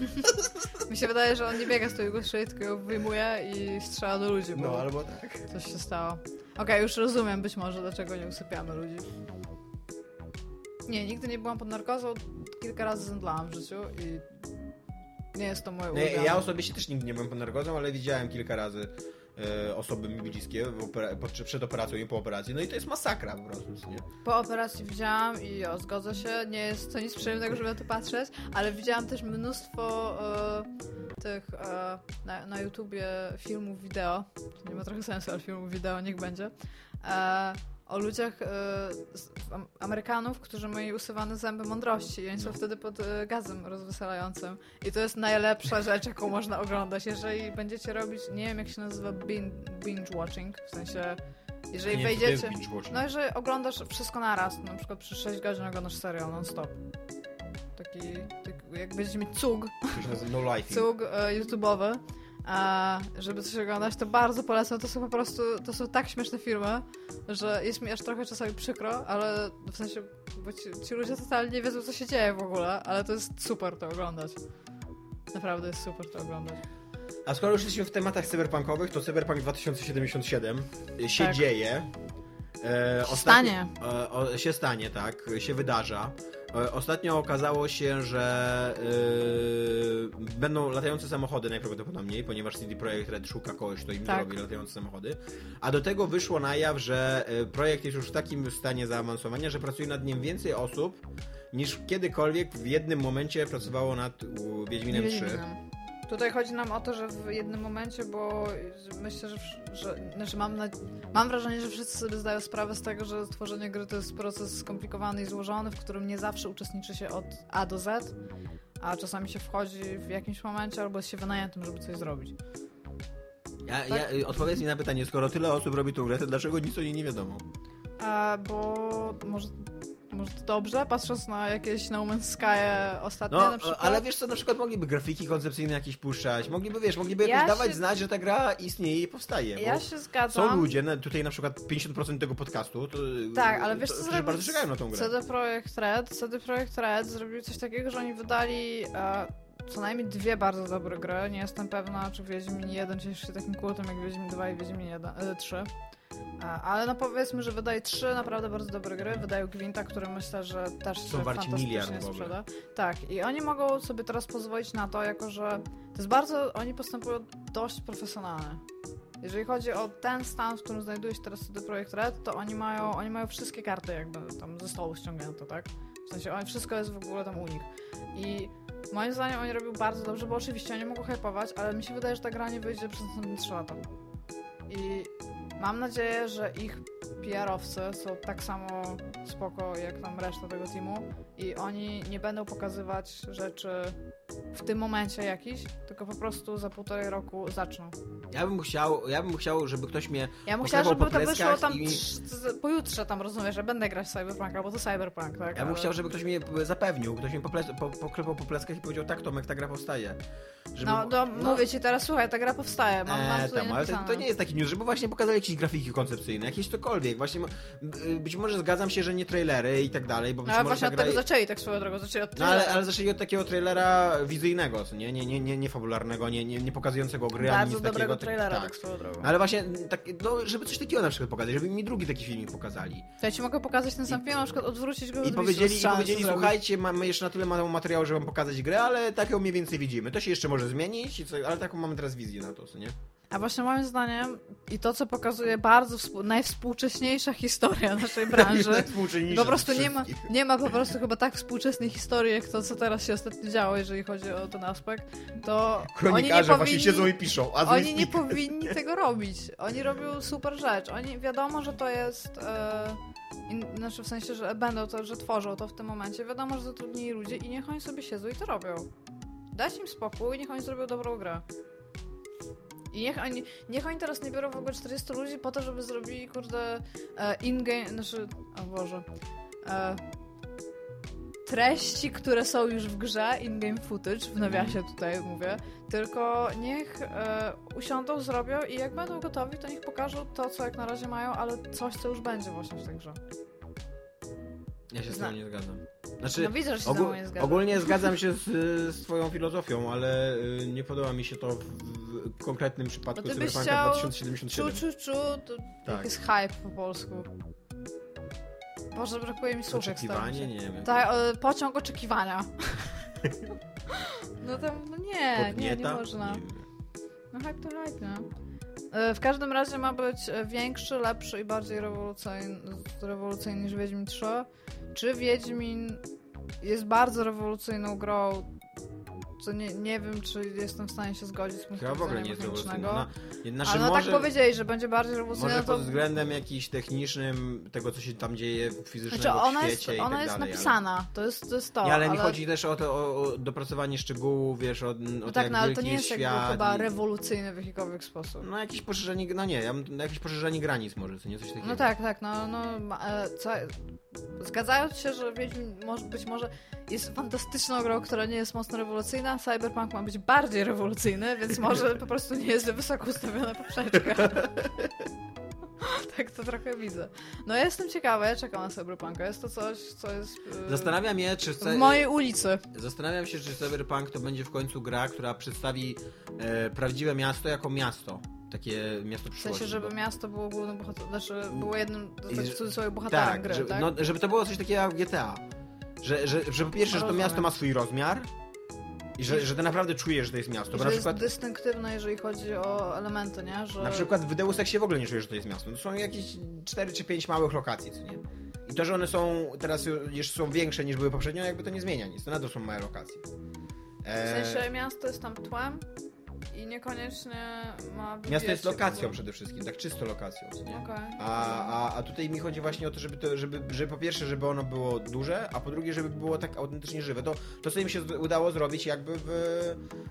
<laughs> Mi się wydaje, że on nie biega z tą jego szyi, tylko ją wyjmuje i strzela do ludzi, bo No, albo tak. coś się stało. Okej, już rozumiem być może, dlaczego nie usypiamy ludzi. Nie, nigdy nie byłam pod narkozą, kilka razy zemdlałam w życiu i nie jest to moje Nie, ulubione. ja osobiście też nigdy nie byłem pod narkozą, ale widziałem kilka razy osoby mi bliskie przed operacją i po operacji, no i to jest masakra po prostu, nie? Po operacji widziałam i o, zgodzę się, nie jest to nic przyjemnego, żeby na to patrzeć, ale widziałam też mnóstwo e, tych e, na, na YouTubie filmów wideo, nie ma trochę sensu, ale filmów wideo niech będzie, e, o ludziach, am, Amerykanów, którzy mieli usuwane zęby mądrości. I oni są wtedy pod e, gazem rozweselającym. I to jest najlepsza rzecz, jaką można oglądać, jeżeli będziecie robić, nie wiem jak się nazywa bin- binge watching, w sensie jeżeli Nie, wejdziecie... No, że oglądasz wszystko naraz, na przykład przez 6 godzin oglądasz serial non-stop. Taki, tak, jak będziecie mieć cug, no cug e, YouTube'owy, a żeby coś oglądać, to bardzo polecam. To są po prostu, to są tak śmieszne filmy, że jest mi aż trochę czasami przykro, ale w sensie, bo ci, ci ludzie totalnie nie wiedzą, co się dzieje w ogóle, ale to jest super to oglądać. Naprawdę jest super to oglądać. A skoro już jesteśmy w tematach cyberpunkowych, to Cyberpunk 2077 się Tak. dzieje. E, stanie. E, o, się stanie, tak, się wydarza. E, ostatnio okazało się, że e, będą latające samochody najprawdopodobniej, ponieważ CD Projekt Red szuka kogoś, kto im Tak. zrobi latające samochody. A do tego wyszło na jaw, że e, projekt jest już w takim stanie zaawansowania, że pracuje nad nim więcej osób niż kiedykolwiek w jednym momencie pracowało nad Wiedźminem 3. Wiedźminem. Tutaj chodzi nam o to, że w jednym momencie, bo myślę, że, że znaczy mam, na, mam wrażenie, że wszyscy sobie zdają sprawę z tego, że tworzenie gry to jest proces skomplikowany i złożony, w którym nie zawsze uczestniczy się od A do Z, a czasami się wchodzi w jakimś momencie albo jest się wynajętym, żeby coś zrobić. Ja, Tak? ja, odpowiedz mi na pytanie, skoro tyle osób robi tą grę, to dlaczego nic o niej nie wiadomo? A, bo może, może to dobrze, patrząc na jakieś No Man's Sky ostatnie No, na przykład. ale wiesz co, na przykład mogliby grafiki koncepcyjne jakieś puszczać, mogliby, wiesz, mogliby Ja jakoś dawać się- znać, że ta gra istnieje i powstaje. Ja się zgadzam. Są ludzie, tutaj na przykład 50% tego podcastu, to, Tak, ale wiesz to, co zrobił bardzo czekają na tą grę. CD Projekt Red? CD Projekt Red zrobił coś takiego, że oni wydali e, co najmniej dwie bardzo dobre gry. Nie jestem pewna, czy Wiedźmin 1 cieszy się takim kultem jak Wiedźmin 2 i Wiedźmin 1, e, 3. Ale no powiedzmy, że wydaje trzy naprawdę bardzo dobre gry. Wydają Gwinta, który myślę, że też Są się fantastycznie sprzeda. Tak, i oni mogą sobie teraz pozwolić na to, jako że to jest bardzo, oni postępują dość profesjonalnie. Jeżeli chodzi o ten stan, w którym znajduje się teraz CD Projekt Red, to oni mają, oni mają wszystkie karty jakby tam ze stołu ściągnięte, tak? W sensie oni, wszystko jest w ogóle tam u nich. I moim zdaniem oni robią bardzo dobrze, bo oczywiście oni mogą hypować, ale mi się wydaje, że ta gra nie wyjdzie przez następne 3 lata. I mam nadzieję, że ich PR-owcy są tak samo spoko jak tam reszta tego teamu i oni nie będą pokazywać rzeczy w tym momencie jakiś, tylko po prostu za półtorej roku zaczną. Ja bym chciał, ja bym chciał, żeby ktoś mnie Ja bym poklepał żeby to wyszło tam i- pojutrze tam, rozumiesz, że będę grać w Cyberpunka, bo to Cyberpunk, tak? Ja bym ale- chciał, żeby ktoś mnie zapewnił, ktoś mnie pople- po, poklepał po pleskach i powiedział, tak Tomek, ta gra powstaje. Żeby... No, no, mówię ci teraz, słuchaj, ta gra powstaje, mam, mam Eee, tutaj tam, ale to, to nie jest taki news, żeby właśnie pokazali jakieś grafiki koncepcyjne, jakieś cokolwiek. Właśnie, y, być może zgadzam się, że nie trailery i tak dalej, bo być No ale właśnie od gra... tego zaczęli, tak swoją drogą, zaczęli od No ale, trailera. ale zaczęli od takiego trailera wizyjnego, nie, nie, nie, nie, nie fabularnego, nie, nie, nie pokazującego gry, ani Bardzo nic dobrego takiego. trailera, tak. tak swoją drogą. Ale właśnie, tak, no, żeby coś takiego na przykład pokazać, żeby mi drugi taki filmik pokazali. To ja ci mogę pokazać ten sam film, na przykład odwrócić go I powiedzieli, i powiedzieli słuchajcie, mamy jeszcze na tyle materiału, żeby wam pokazać grę, ale tak ją mniej więcej widzimy. To się jeszcze może zmienić, i co, ale taką mamy teraz wizję na to, co nie? A właśnie moim zdaniem i to, co pokazuje bardzo współ, najwspółcześniejsza historia naszej branży, <laughs> po prostu nie ma, nie ma po prostu chyba tak współczesnej historii, jak to, co teraz się ostatnio działo, jeżeli chodzi o ten aspekt, to oni nie Kronikarze powinni... właśnie siedzą i piszą, a Oni nie powinni tego robić. Oni robią super rzecz. Oni wiadomo, że to jest. E, in, znaczy w sensie, że będą to, że tworzą to w tym momencie. Wiadomo, że zatrudnili ludzie i niech oni sobie siedzą i to robią. Dać im spokój, niech oni zrobią dobrą grę. I niech oni, niech oni teraz nie biorą w ogóle 40 ludzi po to, żeby zrobili, kurde, e, in-game, znaczy, o Boże, e, treści, które są już w grze, in-game footage, w nawiasie tutaj mówię, tylko niech e, usiądą, zrobią i jak będą gotowi, to niech pokażą to, co jak na razie mają, ale coś, co już będzie właśnie w tej grze. Ja się z tym nie zgadzam. Znaczy, No widzę, że się ogó- ze mną nie zgadza. ogólnie zgadzam się z, z twoją filozofią, ale y, nie podoba mi się to w, w konkretnym przypadku Bo ty byś Cyberpunka chciał 2077. Czu, czu, czu, to Tak. jest hype po polsku. Boże, brakuje mi słów, jak staram Oczekiwanie? Nie wiem. Tak, e, pociąg oczekiwania. <laughs> no to, no nie, nie, nie można. Nie. No hype to hype, nie? E, W każdym razie ma być e, większy, lepszy i bardziej rewolucyjny, rewolucyjny niż Wiedźmin 3. Czy Wiedźmin jest bardzo rewolucyjną grą? Co nie, nie wiem, czy jestem w stanie się zgodzić z punktu Chyba w ogóle nie jest rewolucyjna. No, znaczy Ale no może, tak powiedzieli, że będzie bardziej rewolucyjna, może to... pod względem jakiś technicznym, tego co się tam dzieje fizycznego Znaczy, ona w jest, świecie i ona tak jest dalej, napisana, to, jest, to jest to, Ale... Nie, ale, ale... mi chodzi też o to, o, o dopracowanie szczegółów, wiesz, o, o No to, tak, no ale to nie jest jakby świat chyba i- rewolucyjny w jakikolwiek sposób. No jakieś poszerzenie, no nie, ja bym- jakieś poszerzenie granic może, co nie, coś takiego. No tak, tak, no, no e, co, zgadzając się, że być może jest fantastyczną grą, która nie jest mocno rewolucyjna, Cyberpunk ma być bardziej rewolucyjny, więc może po prostu nie jest wysoko ustawiona poprzeczka. <laughs> tak to trochę widzę. No ja jestem ciekawa, ja czekam na Cyberpunka, jest to coś, co jest e, Zastanawiam się, czy... w mojej ulicy. Zastanawiam się, czy Cyberpunk to będzie w końcu gra, która przedstawi e, prawdziwe miasto jako miasto. Takie miasto W przyszłości. sensie, żeby miasto było głównym bohaterem, znaczy było jednym, w cudzysłowie, bohaterem tak, gry, żeby, tak? No, żeby to było coś takiego jak GTA. Że, że, że po pierwsze, że to miasto ma swój rozmiar i że, że ty naprawdę czujesz, że to jest miasto. Bo że na jest przykład, dystynktywne, jeżeli chodzi o elementy, nie? Że... na przykład w Deus Exie w ogóle nie czujesz, że to jest miasto. To są jakieś 4 czy 5 małych lokacji, co nie? I to, że one są teraz już są większe niż były poprzednio, jakby to nie zmienia nic. To nadal są małe lokacje. W E, sensie miasto jest tam tłem i niekoniecznie ma Miasto jest lokacją przede wszystkim, tak czysto lokacją? Okej. A, a, a tutaj mi chodzi właśnie o to, żeby, to, żeby, żeby po pierwsze, żeby ono było duże, a po drugie, żeby było tak autentycznie żywe. To, to co im się udało zrobić jakby w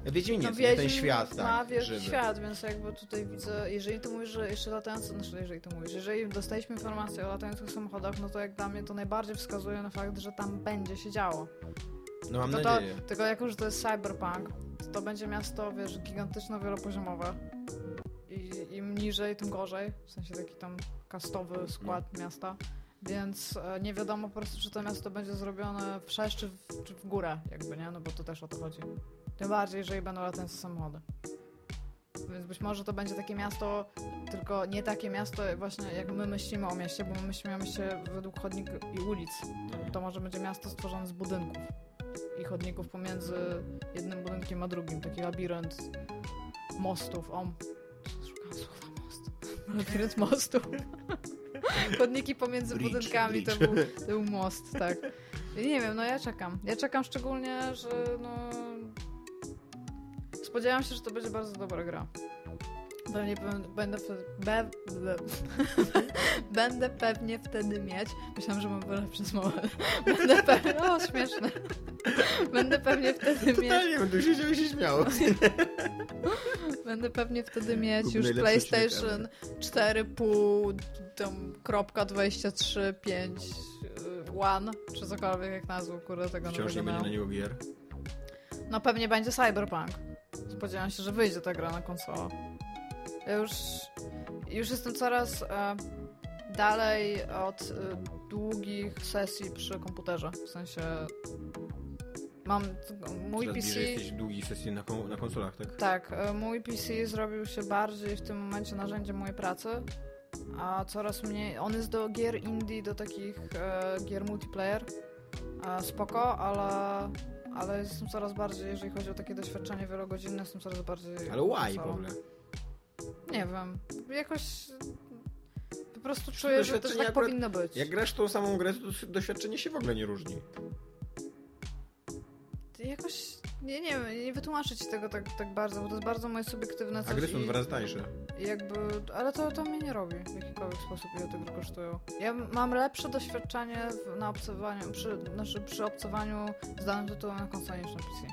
Wiedźminie, No nie? ten Wiedźmin świat, tak, ma wielki świat, więc jakby tutaj widzę, jeżeli ty mówisz, że jeszcze latające, znaczy jeżeli ty mówisz, jeżeli dostaliśmy informację o latających samochodach, no to jak dla mnie to najbardziej wskazuje na fakt, że tam będzie się działo. No mam To to, nadzieję. tylko jako, że to jest cyberpunk, to, będzie miasto, wiesz, gigantyczno wielopoziomowe. I im niżej, tym gorzej. W sensie taki tam kastowy skład No. miasta. Więc e, nie wiadomo po prostu, czy to miasto będzie zrobione wszerz, czy w, czy w górę, jakby, nie? No bo to też o to chodzi. Tym bardziej, jeżeli będą latające samochody. Więc być może to będzie takie miasto, tylko nie takie miasto właśnie jak my myślimy o mieście, bo my myślimy o mieście według chodników i ulic. To może będzie miasto stworzone z budynków i chodników pomiędzy jednym budynkiem a drugim. Taki labirynt mostów. O, szukam słowa most. <laughs> Labirynt mostów. <laughs> Chodniki pomiędzy Bridge, budynkami bridge. To, był, to był most, tak. I nie wiem, no ja czekam. Ja czekam szczególnie, że no... Spodziewam się, że to będzie bardzo dobra gra. Pewnie pe- będę wtedy, be, be, <laughs> będę pewnie wtedy mieć. Myślałam, że mam lepsze słowa. <laughs> Będę pewnie. O, śmieszne. <laughs> Będę pewnie wtedy mieć. Totalnie będę siedział i się śmiał. Będę pewnie wtedy mieć Kup już PlayStation 4,5 tam kropka 23, 5 y, One, czy cokolwiek jak nazwą kurde tego Wciąż nie będzie na niego gier. No pewnie będzie Cyberpunk. Spodziewam się, że wyjdzie ta gra na konsolę. Ja już, już jestem coraz e, dalej od e, długich sesji przy komputerze. W sensie Mam mój PC. jesteś długich sesji na, na konsolach, tak? Tak, e, mój PC zrobił się bardziej w tym momencie narzędziem mojej pracy, a coraz mniej. On jest do gier indie, do takich e, gier multiplayer. E, spoko, ale, ale jestem coraz bardziej, jeżeli chodzi o takie doświadczenie wielogodzinne, jestem coraz bardziej. Ale why w ogóle? Nie wiem. Jakoś. Po prostu czuję, że to tak akurat- powinno być. Jak grasz tą samą grę, to doświadczenie się w ogóle nie różni. Jakoś. Nie, nie wiem, nie wytłumaczę ci tego tak, tak bardzo, bo to jest bardzo moje subiektywne A coś dwa razy tańsze. jakby, ale to, to mnie nie robi w jakikolwiek sposób, ile te gry kosztują. Ja mam lepsze doświadczenie w, na obcowaniu, przy, znaczy przy obcowaniu z danym tytułem na konsoli niż na PC.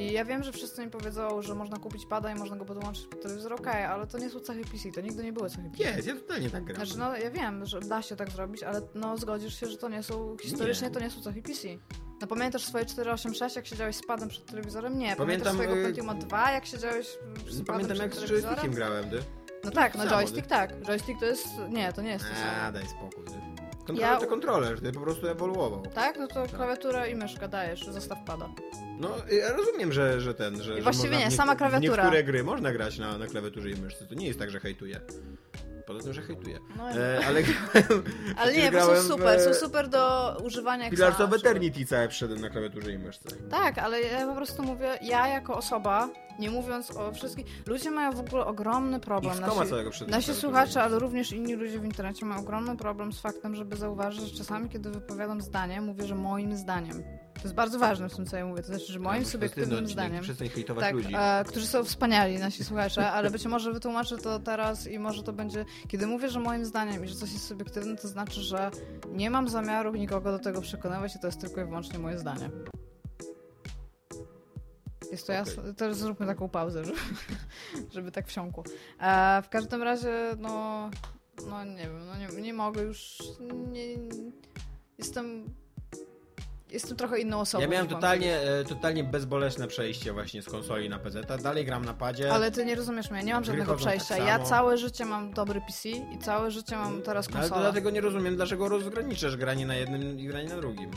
I ja wiem, że wszyscy mi powiedzą, że można kupić pada i można go podłączyć pod telewizor, okej, ale to nie są cechy PC, to nigdy nie były cechy PC. Jest, ja totalnie tak gram. Znaczy, no ja wiem, że da się tak zrobić, ale no zgodzisz się, że to nie są, historycznie Nie. to nie są cechy PC. No pamiętasz swoje 486, jak siedziałeś z padem przed telewizorem? Nie. Pamiętam, Pamiętasz swojego y, Pentium 2, jak siedziałeś z Pamiętam jak z joystickiem grałem, ty. No tak, no joystick tak. Joystick to jest. Nie, to nie jest to A, daj spokój. Ty. Kontroler Ja- to kontroler, ty po prostu ewoluował. Tak? No to klawiaturę i myszkę dajesz, zostaw pada. No, ja rozumiem, że, że ten, że. I że właściwie można nie, w sama w klawiatura. niektóre gry można grać na, na klawiaturze i myszce. To nie jest tak, że hejtuję. Tym, że hejtuję. No, E, ale <laughs> ale nie, bo są <laughs> w- super, są super do używania Pillars of za- Eternity całe przyszedłem na klawiaturze i myszce. Tak, ale ja po prostu mówię, ja jako osoba, nie mówiąc o wszystkich, ludzie mają w ogóle ogromny problem. w Nasi, nasi słuchacze, ale również inni ludzie w internecie mają ogromny problem z faktem, żeby zauważyć, że czasami, kiedy wypowiadam zdanie, mówię, że moim zdaniem. To jest bardzo ważne w tym, co ja mówię. To znaczy, że moim Tak, subiektywnym zdaniem. Przestań hejtować Tak, ludzi. e, którzy są wspaniali, nasi słuchacze, ale być może wytłumaczę to teraz i może to będzie. Kiedy mówię, że moim zdaniem i że coś jest subiektywne, to znaczy, że nie mam zamiaru nikogo do tego przekonywać i to jest tylko i wyłącznie moje zdanie. Jest to Okej. jasne? To zróbmy taką pauzę, żeby, żeby tak wsiąkło. E, w każdym razie, no, no nie wiem, no nie, nie mogę już. Nie, jestem. Jestem trochę inną osobą. Ja miałem totalnie, e, totalnie bezbolesne przejście właśnie z konsoli na PC. Dalej gram na padzie. Ale ty nie rozumiesz mnie, nie mam żadnego tak przejścia. ja samo. całe życie mam dobry PC i całe życie mam teraz Ale konsolę. dlatego nie rozumiem, dlaczego rozgraniczasz granie na jednym i granie na drugim.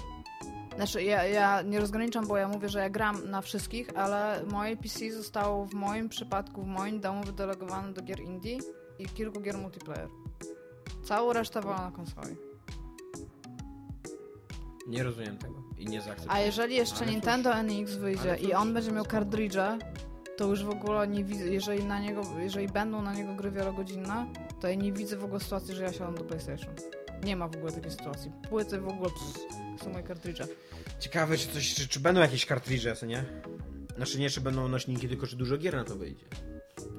Znaczy, ja, ja nie rozgraniczam, bo ja mówię, że ja gram na wszystkich, ale moje PC zostało w moim przypadku, w moim domu wydelegowane do gier indie i kilku gier multiplayer. Całą resztę była na konsoli. Nie rozumiem tego i nie zaakceptuję. A jeżeli jeszcze Ale. Nintendo NX wyjdzie i on będzie miał kartridże, to już w ogóle nie widzę, jeżeli na niego, jeżeli będą na niego gry wielogodzinne, to ja nie widzę w ogóle sytuacji, że ja siadam do PlayStation. Nie ma w ogóle takiej sytuacji. Płyty w ogóle pff, są moje kartridże. Ciekawe, czy, coś, czy, czy będą jakieś kartridże, co nie? Znaczy nie, czy będą nośniki, tylko czy dużo gier na to wyjdzie.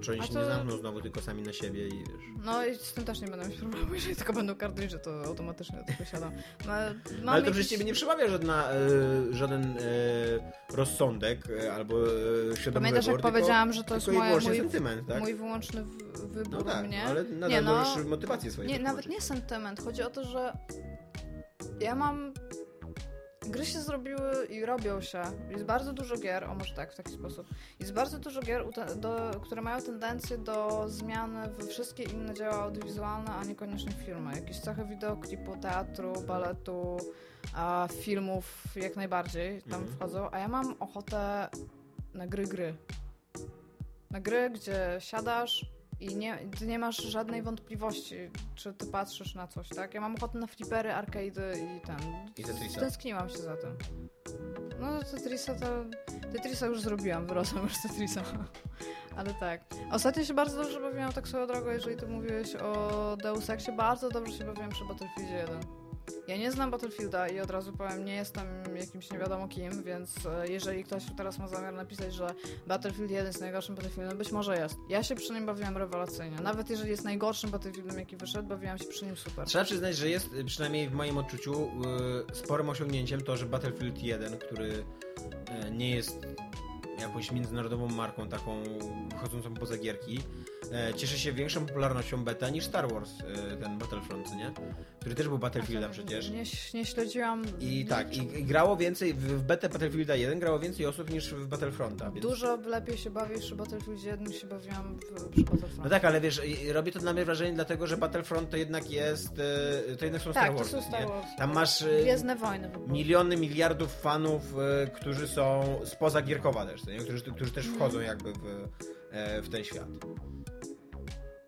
Czy oni się to- nie zamkną znowu tylko sami na siebie i wiesz... No i z tym też nie będę mieć problemu, jeżeli tylko będą kartridże, to automatycznie do tego siadam. <laughs> Ma, Ale to jakiś- przecież ciebie nie przemawia żadna, e, żaden e, rozsądek e, albo e, świadomy Pamiętasz, jak wybór, tylko, powiedziałam, że to jest wyłącznie mój, sentyment, tak? mój wyłączny w- wybór No tak, mnie? ale nadal Nie, no, możesz motywację swoją Nie, nawet wytłumaczyć. nie sentyment. Chodzi o to, że ja mam. Gry się zrobiły i robią się. Jest bardzo dużo gier, o może tak, w taki sposób. Jest bardzo dużo gier, do, które mają tendencję do zmiany we wszystkie inne dzieła audiowizualne, a niekoniecznie filmy. Jakieś cechy wideoklipu, teatru, baletu, a filmów jak najbardziej tam Mhm. wchodzą. A ja mam ochotę na gry, gry. Na gry, gdzie siadasz i nie, ty nie masz żadnej wątpliwości, czy ty patrzysz na coś, tak? Ja mam ochotę na flipery, arcade'y i ten. I Tetrisa. Tęskniłam się za tym. No Tetrisa to... Tetrisa już zrobiłam, wyrosłam już z Tetrisa. <laughs> Ale tak. Ostatnio się bardzo dobrze bawiłam tak swoją drogą, jeżeli ty mówiłeś o Deus Exie, bardzo dobrze się bawiłam przy Battlefieldzie 1. Ja nie znam Battlefielda i od razu powiem, nie jestem jakimś nie wiadomo kim, więc e, jeżeli ktoś teraz ma zamiar napisać, że Battlefield 1 jest najgorszym Battlefieldem, być może jest. Ja się przy nim bawiłam rewelacyjnie. Nawet jeżeli jest najgorszym Battlefieldem, jaki wyszedł, bawiłam się przy nim super. Trzeba przyznać, że jest, y, przynajmniej w moim odczuciu, y, sporym osiągnięciem to, że Battlefield 1, który nie jest jakąś międzynarodową marką taką wychodzącą poza gierki, e, cieszy się większą popularnością beta niż Star Wars, e, ten Battlefront, nie? Który też był Battlefieldem przecież. Nie, nie śledziłam. I tak, i, i grało więcej, w, betę Battlefielda 1 grało więcej osób niż w Battlefronta. Więc... Dużo lepiej się bawię przy Battlefield 1 niż się bawiłam w, przy Battlefront. No tak, ale wiesz, robi to na mnie wrażenie dlatego, że Battlefront to jednak jest, e, to jednak są tak, Star to Wars. są Star nie? Wars. Tam masz e, Gwiezdne wojny. miliony, miliardów fanów, e, którzy są spoza Gierkowa też, nie? Którzy, którzy też wchodzą jakby w, e, w ten świat.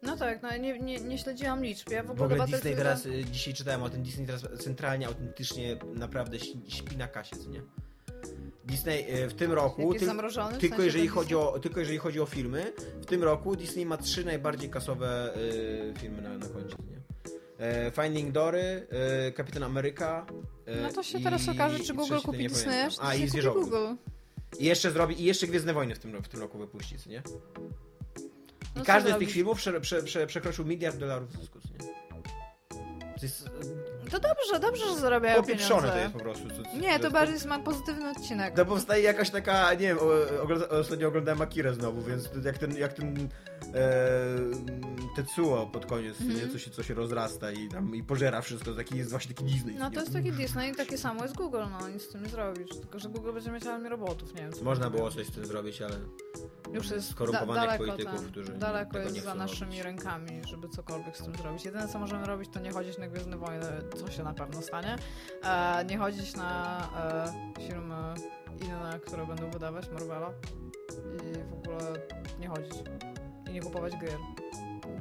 No tak, no nie, nie, nie śledziłam liczb. Ja w W ogóle, ogóle Disney teraz, y, dzisiaj czytałem o tym, Disney teraz centralnie, autentycznie naprawdę śpi na kasie, co nie? Disney y, w tym roku? W tylko, jeżeli chodzi o, tylko jeżeli chodzi o filmy, w tym roku Disney ma trzy najbardziej kasowe y, filmy na, na koncie, nie? E, Finding Dory, e, Kapitan Ameryka. e, No to się teraz okaże, czy Google kupi pamiętam. czy A, Disney i. Google. I jeszcze zrobi, i jeszcze Gwiezdne Wojny w tym, w tym roku wypuści, nie? I No każdy z tych filmów prze, prze, prze, przekroczył miliard dolarów zysku, nie? To jest To dobrze, dobrze, że zarabiają pieniądze. to jest po prostu. Co, co, Nie, to bardziej ma pozytywny odcinek. To powstaje jakaś taka, nie wiem, o- ogląda, ostatnio oglądałem Akirę znowu, więc jak ten, jak ten e, Tetsuo pod koniec, Mhm. nie? Co, się, co się rozrasta i tam i pożera wszystko, taki jest właśnie taki Disney. No to jest taki Disney i takie samo jest Google, no nic z tym nie zrobisz. Tylko, że Google będzie mieć armię robotów, nie wiem. Można było coś z tym zrobić, ale Już jest skorumpowanych da, daleko, polityków, tam, którzy daleko jest za naszymi robić. rękami, żeby cokolwiek z tym zrobić. Jedyne co możemy robić, to nie chodzić na Gwiezdne Wojny, co się na pewno stanie. E, nie chodzić na e, filmy inne, które będą wydawać Marvela. I w ogóle nie chodzić. Nie kupować gier.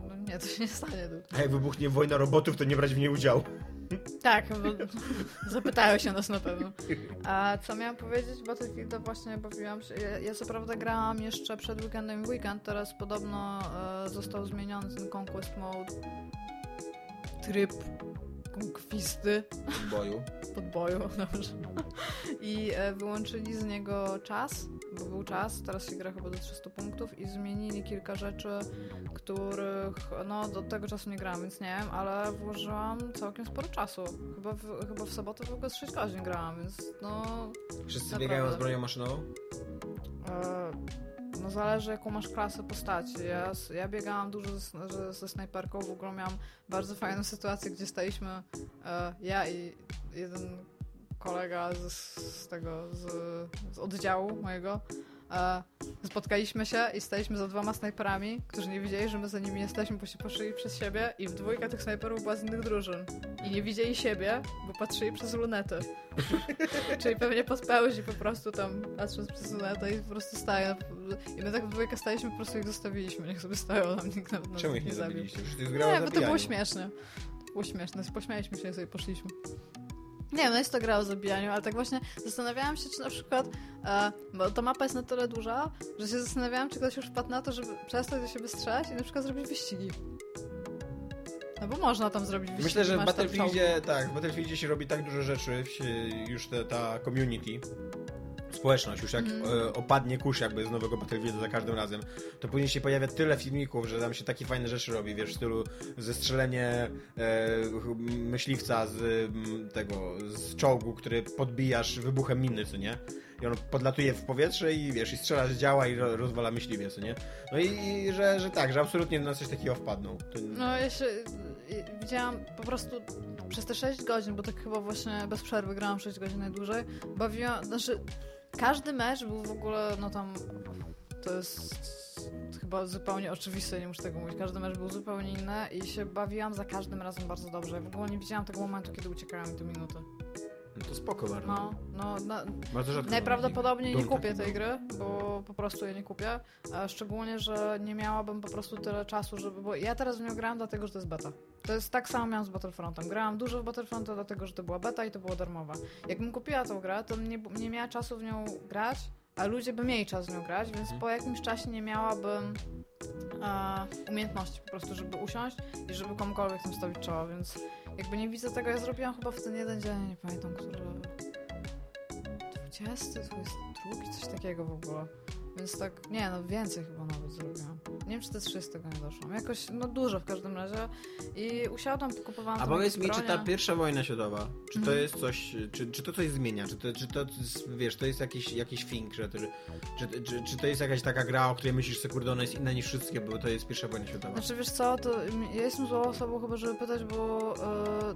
No nie, to się nie stanie. A jak wybuchnie wojna robotów, to nie brać w niej udziału. Tak, bo zapytają się nas na pewno. A co miałam powiedzieć? Battlefielda właśnie bawiłam się. Ja, ja co prawda grałam jeszcze przed weekendem weekend, teraz podobno e, został zmieniony ten Conquest Mode. Tryb konkwisty W boju. podboju, dobrze. I e, wyłączyli z niego czas, bo był czas, teraz się gra chyba do 300 punktów i zmienili kilka rzeczy, których no do tego czasu nie grałam, więc nie wiem, ale włożyłam całkiem sporo czasu. Chyba w, chyba w sobotę w ogóle z 6 godzin grałam, więc no... Wszyscy Naprawdę. biegają z bronią maszynową? E, no zależy jaką masz klasę postaci. Ja, ja biegałam dużo ze, ze snajperką, w ogóle miałam bardzo fajną sytuację, gdzie staliśmy e, ja i jeden kolega z, z tego, z, z oddziału mojego. E, spotkaliśmy się i staliśmy za dwoma snajperami, którzy nie wiedzieli, że my za nimi jesteśmy, bo się poszli przez siebie i w dwójka tych snajperów była z innych drużyn. I nie widzieli siebie, bo patrzyli przez lunetę. <laughs> Czyli pewnie podpełzi po prostu tam patrząc przez lunetę i po prostu stają. I my tak w dwójkę staliśmy, po prostu ich zostawiliśmy. Niech sobie stoją, nam nikt nawet nas Czemu ich nie nie zabił. Nie, bo to było śmieszne. To było śmieszne. Pośmialiśmy się i sobie poszliśmy. Nie, no jest to gra o zabijaniu, ale tak właśnie zastanawiałam się, czy na przykład, e, bo ta mapa jest na tyle duża, że się zastanawiałam, czy ktoś już wpadł na to, żeby przestać do siebie strzelać i na przykład zrobić wyścigi. No bo można tam zrobić wyścigi. Myślę, że w Battlefieldzie, tak, w Battlefieldzie się robi tak dużo rzeczy, już te, ta community, społeczność, już jak e, opadnie kurz jakby z nowego Battlefielda za każdym razem, to później się pojawia tyle filmików, że tam się takie fajne rzeczy robi, wiesz, w stylu zestrzelenie e, myśliwca z tego, z czołgu, który podbijasz wybuchem miny, co nie? I on podlatuje w powietrze i wiesz, i strzela z działa i ro, rozwala myśliwie, co nie? No i, i że, że tak, że absolutnie na coś takiego wpadną. To, No ja się widziałam po prostu przez te 6 godzin, bo tak chyba właśnie bez przerwy grałam 6 godzin najdłużej, bawiłam, znaczy każdy mecz był w ogóle, no tam to jest chyba zupełnie oczywiste, nie muszę tego mówić, każdy mecz był zupełnie inny i się bawiłam za każdym razem bardzo dobrze. W ogóle nie widziałam tego momentu, kiedy uciekały mi te minuty. No to spoko bardzo. No, no, na, Bardzo rzadko Najprawdopodobniej nie kupię tej gry, bo po prostu jej nie kupię. A szczególnie, że nie miałabym po prostu tyle czasu, żeby. Bo ja teraz w nią grałam dlatego, że to jest beta. To jest tak samo miałam z Battlefrontem. Grałam dużo w Battlefronta dlatego, że to była beta i to było darmowa. Jakbym kupiła tą grę, to nie, nie miała czasu w nią grać, a ludzie by mieli czas w nią grać, więc Mhm. po jakimś czasie nie miałabym e, umiejętności po prostu, żeby usiąść i żeby komukolwiek tam stawić czoła, więc jakby nie widzę tego, ja zrobiłam chyba w ten jeden dzień, nie pamiętam, który. 20, 22, coś takiego w ogóle. Więc tak, nie no, więcej chyba nawet zrobiłam. Nie wiem, czy te trzy z tego nie doszłam. Jakoś, no dużo w każdym razie. I usiadłam, kupowałam A powiedz mi, czy ta pierwsza wojna światowa, czy to Mhm. jest coś, czy, czy to coś zmienia, czy to, czy to wiesz, to jest jakiś, jakiś fink, że czy, czy, czy to jest jakaś taka gra, o której myślisz, że kurde, ona jest inna niż wszystkie, bo to jest pierwsza wojna światowa. Znaczy wiesz co, to ja jestem złą osobą chyba, żeby pytać, bo e,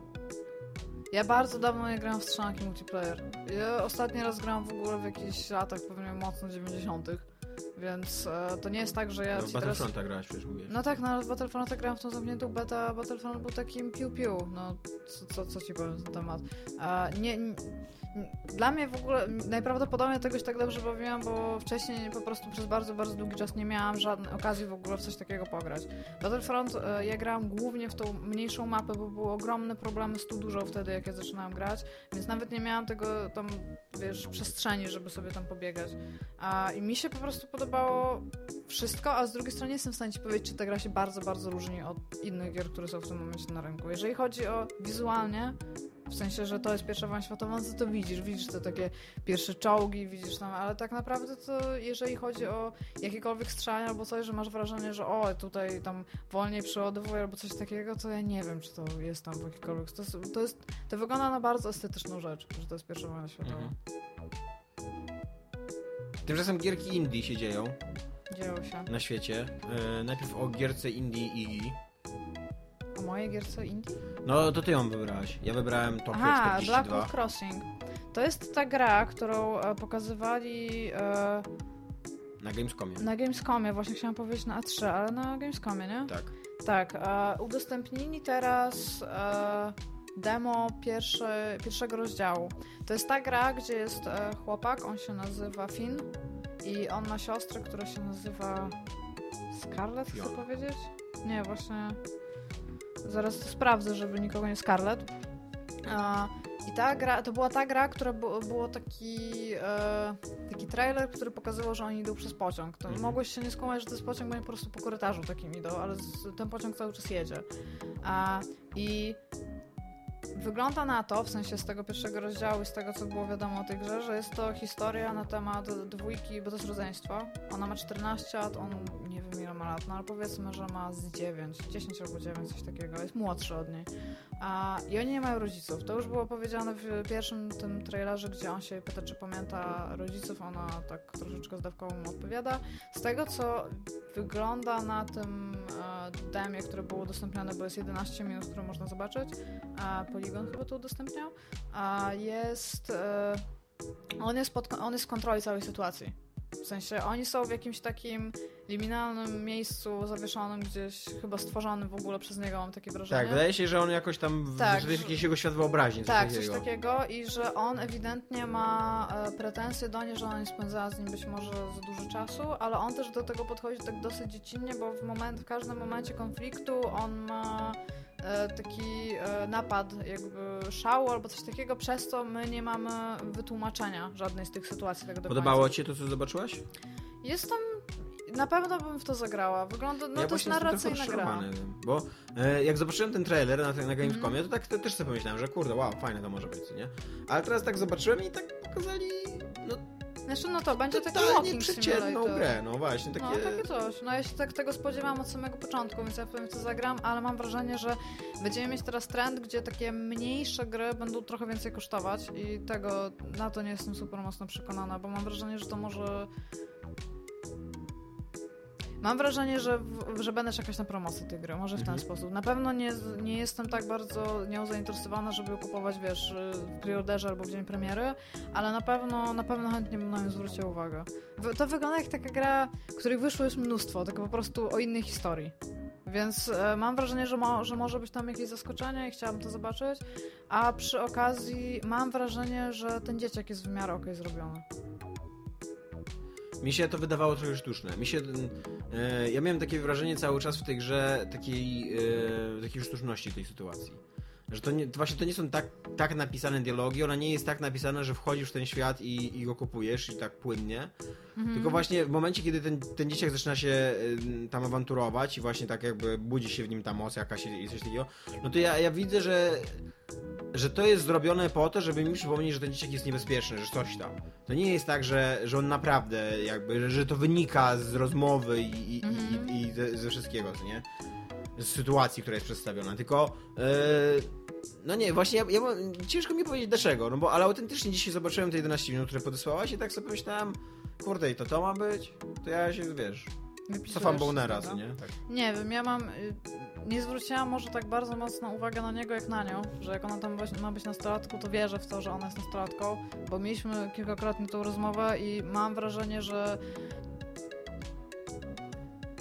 ja bardzo dawno nie grałam w strzelanki multiplayer. Ja ostatni raz grałam w ogóle w jakichś latach, pewnie mocno 90 więc e, to nie jest tak, że ja no, ci teraz... Battlefronta grałaś przecież, mówisz. No tak, no ale Battlefronta grałam w tą zamkniętą betę, a Battlefront był takim piu-piu, no co, co, co ci powiem na ten temat. A, nie, nie, dla mnie w ogóle najprawdopodobniej tego się tak dobrze bawiłam, bo wcześniej po prostu przez bardzo, bardzo długi czas nie miałam żadnej okazji w ogóle w coś takiego pograć. Battlefront e, ja grałam głównie w tą mniejszą mapę, bo były ogromne problemy z tu dużo wtedy, jak ja zaczynałam grać, więc nawet nie miałam tego tam, wiesz, przestrzeni, żeby sobie tam pobiegać. A, I mi się po prostu podobało wszystko, a z drugiej strony nie jestem w stanie ci powiedzieć, czy ta gra się bardzo, bardzo różni od innych gier, które są w tym momencie na rynku. Jeżeli chodzi o wizualnie, w sensie, że to jest pierwsza wojna światowa, no to, widzisz, widzisz te takie pierwsze czołgi, widzisz tam, ale tak naprawdę to jeżeli chodzi o jakiekolwiek strzelanie albo coś, że masz wrażenie, że o, tutaj tam wolniej przeładowuje albo coś takiego, to ja nie wiem, czy to jest tam w jakikolwiek... To, to, jest, to wygląda na bardzo estetyczną rzecz, że to jest pierwsza wojna światowa. Mhm. Tymczasem gierki indie się dzieją Dzieło się. na świecie. E, najpierw o gierce indie Iggy. O mojej gierce indie? No, to ty ją wybrałaś. Ja wybrałem Tokyo Aha, 42. Blackout Crossing. To jest ta gra, którą e, pokazywali e, Na Gamescomie. na Gamescomie, właśnie chciałam powiedzieć na A3, ale na Gamescomie, nie? Tak. Tak, e, udostępnili teraz e, demo pierwszy, pierwszego rozdziału. To jest ta gra, gdzie jest e, chłopak, on się nazywa Finn i on ma siostrę, która się nazywa Scarlett, chcę powiedzieć? Nie, właśnie zaraz to sprawdzę, żeby nikogo nie Scarlett. I ta gra, to była ta gra, która było taki, e, taki trailer, który pokazywał, że oni idą przez pociąg. To Mhm. mogłeś się nie skłamać, że to jest pociąg, bo oni po prostu po korytarzu takim idą, ale ten pociąg cały czas jedzie. I wygląda na to, w sensie z tego pierwszego rozdziału i z tego, co było wiadomo o tej grze, że jest to historia na temat dwójki, bo to jest rodzeństwo. Ona ma 14 lat, on nie wiem ile ma lat, no ale powiedzmy, że ma z 9, 10 albo 9, coś takiego, jest młodszy od niej. A, I oni nie mają rodziców. To już było powiedziane w pierwszym tym trailerze, gdzie on się pyta, czy pamięta rodziców, ona tak troszeczkę zdawkowo mu odpowiada. Z tego, co wygląda na tym e, demie, które było udostępnione, bo jest 11 minut, które można zobaczyć, a Polygon chyba to udostępniał, a jest... E, on jest, pod, on jest w kontroli całej sytuacji. W sensie oni są w jakimś takim liminalnym miejscu zawieszonym gdzieś, chyba stworzonym w ogóle przez niego, mam takie wrażenie. Tak, wydaje się, że on jakoś tam, w, Tak, że- jakieś jego świat wyobraźni. Tak, takiego. coś takiego i że on ewidentnie ma e, pretensje do niej, że ona nie spędzała z nim być może za dużo czasu, ale on też do tego podchodzi tak dosyć dziecinnie, bo w, moment, w każdym momencie konfliktu on ma taki e, napad jakby szału albo coś takiego, przez co my nie mamy wytłumaczenia żadnej z tych sytuacji tak do Podobało końca. ci to, co zobaczyłaś? Jest tam... Na pewno bym w to zagrała. Wygląda... No ja to jest narracyjna gra. Bo e, jak zobaczyłem ten trailer na, na Gamescomie, to tak to też sobie pomyślałem, że kurde, wow, fajne to może być, nie? Ale teraz tak zobaczyłem i tak pokazali, no Znaczy, no to będzie taki walking przeciętną grę, no właśnie, takie... No, takie coś. No ja się tak tego spodziewałam od samego początku, więc ja powiem co zagram, ale mam wrażenie, że będziemy mieć teraz trend, gdzie takie mniejsze gry będą trochę więcej kosztować i tego, na to nie jestem super mocno przekonana, bo mam wrażenie, że to może... Mam wrażenie, że, że będę czekać na promocję tej gry, może w ten Mhm. sposób. Na pewno nie, nie jestem tak bardzo nią zainteresowana, żeby ją kupować, wiesz, w preorderze albo w dzień premiery, ale na pewno, na pewno chętnie bym na nią zwróciła uwagę. To wygląda jak taka gra, których wyszło już mnóstwo, tylko po prostu o innej historii. Więc e, mam wrażenie, że, mo, że może być tam jakieś zaskoczenie i chciałabym to zobaczyć. A przy okazji mam wrażenie, że ten dzieciak jest w miarę okej zrobiony. Mi się to wydawało trochę sztuczne. Mi się, e, ja miałem takie wrażenie cały czas w tej grze takiej, e, takiej sztuczności tej sytuacji. Że to, nie, to właśnie to nie są tak, tak napisane dialogi, ona nie jest tak napisana, że wchodzisz w ten świat i, i go kupujesz i tak płynnie. Mhm. Tylko właśnie w momencie, kiedy ten, ten dzieciak zaczyna się y, tam awanturować i właśnie tak jakby budzi się w nim ta moc jakaś i i coś takiego, no to ja, ja widzę, że że to jest zrobione po to, żeby mi przypomnieć, że ten dzieciak jest niebezpieczny, że coś tam. To nie jest tak, że, że on naprawdę jakby, że to wynika z rozmowy i, i, Mhm. i, i ze, ze wszystkiego, co nie? Z sytuacji, która jest przedstawiona, tylko yy, no nie, właśnie ja, ja, ciężko mi powiedzieć dlaczego, no bo ale autentycznie dzisiaj zobaczyłem te 11 minut, które podesłałaś i tak sobie pomyślałem, kurde i to to ma być? To ja się, wiesz, Wypisujesz cofam bonera, tego. nie? Tak. Nie wiem, ja mam. Nie zwróciłam może tak bardzo mocno uwagę na niego jak na nią, że jak ona tam ma- być nastolatką, to wierzę w to, że ona jest nastolatką, bo mieliśmy kilkakrotnie tą rozmowę i mam wrażenie, że.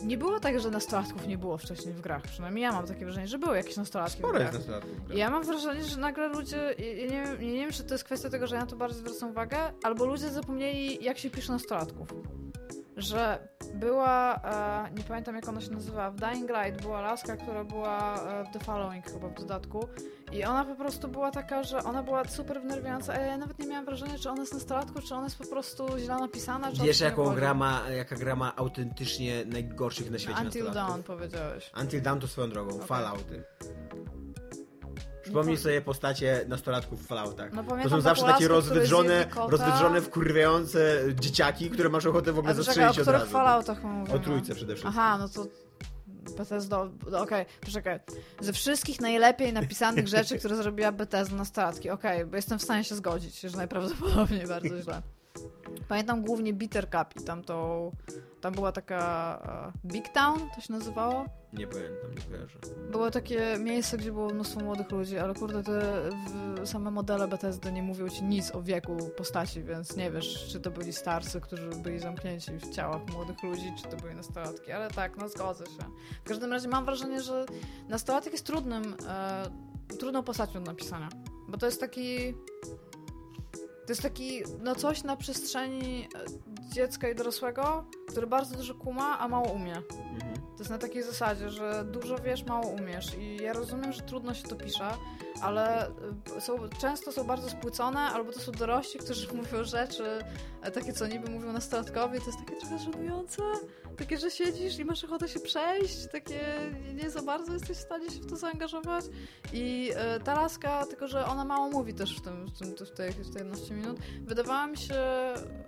Nie było tak, że nastolatków nie było wcześniej w grach. Przynajmniej ja mam takie wrażenie, że były jakieś nastolatki Sporo w jest grach. nastolatków. w grach. I Ja mam wrażenie, że nagle ludzie, ja nie, ja nie wiem, czy to jest kwestia tego, że ja na to bardzo zwracam uwagę, albo ludzie zapomnieli, jak się pisze nastolatków. Że była, e, nie pamiętam jak ona się nazywa, w Dying Light była laska, która była e, w The Following chyba w dodatku i ona po prostu była taka, że ona była super wnerwiająca, a ja nawet nie miałam wrażenia, czy ona jest nastolatką, czy ona jest po prostu źle napisana, czy Wiesz, jaką gra ma, jaka gra ma autentycznie najgorszych na świecie Until? Dawn powiedziałeś. Until Dawn to swoją drogą, Okej. Fallouty. Przypomnij pa- sobie postacie nastolatków w Falloutach. No To są zawsze takie rozwydrzone, rozwydrzone, wkurwiające dzieciaki, które masz ochotę w ogóle A zastrzelić o od razu. Falloutach mówimy? O trójce przede wszystkim. Aha, no to Bethesda, no okej, poczekaj. Ze wszystkich najlepiej napisanych rzeczy, które zrobiła Bethesda na statki, okej, bo jestem w stanie się zgodzić, że najprawdopodobniej bardzo źle. Pamiętam głównie Bitter Cup i tam to, tam była taka e, Big Town, to się nazywało. Nie pamiętam, nie kojarzę. Było takie miejsce, gdzie było mnóstwo młodych ludzi, ale kurde, te same modele Bethesdy nie mówią ci nic o wieku postaci, więc nie wiesz, czy to byli starcy, którzy byli zamknięci w ciałach młodych ludzi, czy to byli nastolatki, ale tak, no zgodzę się. W każdym razie mam wrażenie, że nastolatek jest trudnym, e, trudną postacią do napisania, bo to jest taki... To jest taki, no coś na przestrzeni e, dziecka i dorosłego, który bardzo dużo kuma, a mało umie. Mhm. To jest na takiej zasadzie, że dużo wiesz, mało umiesz. I ja rozumiem, że trudno się to pisze, ale y, są, często są bardzo spłycone, albo to są dorośli, którzy <laughs> mówią rzeczy e, takie, co niby mówią nastolatkowie, to jest takie trochę żenujące. Takie, że siedzisz i masz ochotę się przejść, takie nie za bardzo jesteś w stanie się w to zaangażować. I e, ta laska, tylko że ona mało mówi też w, tym, w, tym, w, tej, w tej 11 minut, wydawała mi się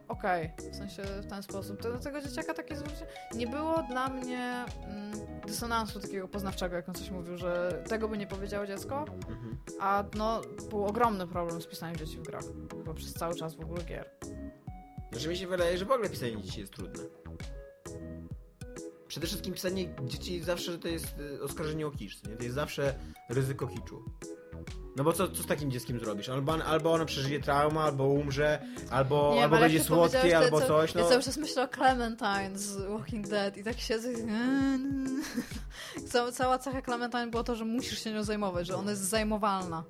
okej, w sensie w ten sposób. To do tego dzieciaka takie zwrócie nie było dla mnie mm, dysonansu takiego poznawczego, jak on coś mówił, że tego by nie powiedziało dziecko, Mhm. a no był ogromny problem z pisaniem dzieci w grach, bo przez cały czas w ogóle gier. Znaczy mi się wydaje, że w ogóle pisanie dzieci jest trudne. Przede wszystkim pisanie dzieci zawsze to jest y, oskarżenie o kicz, nie? To jest zawsze ryzyko kiczu. No bo co, co z takim dzieckiem zrobisz? Albo, albo ono przeżyje trauma, albo umrze, albo, Nie, albo będzie słodkie, albo coś. No. Ja cały czas myślę o Clementine z Walking Dead i tak siedzę i <laughs> cała, cała cecha Clementine było to, że musisz się nią zajmować, że ona jest zajmowalna.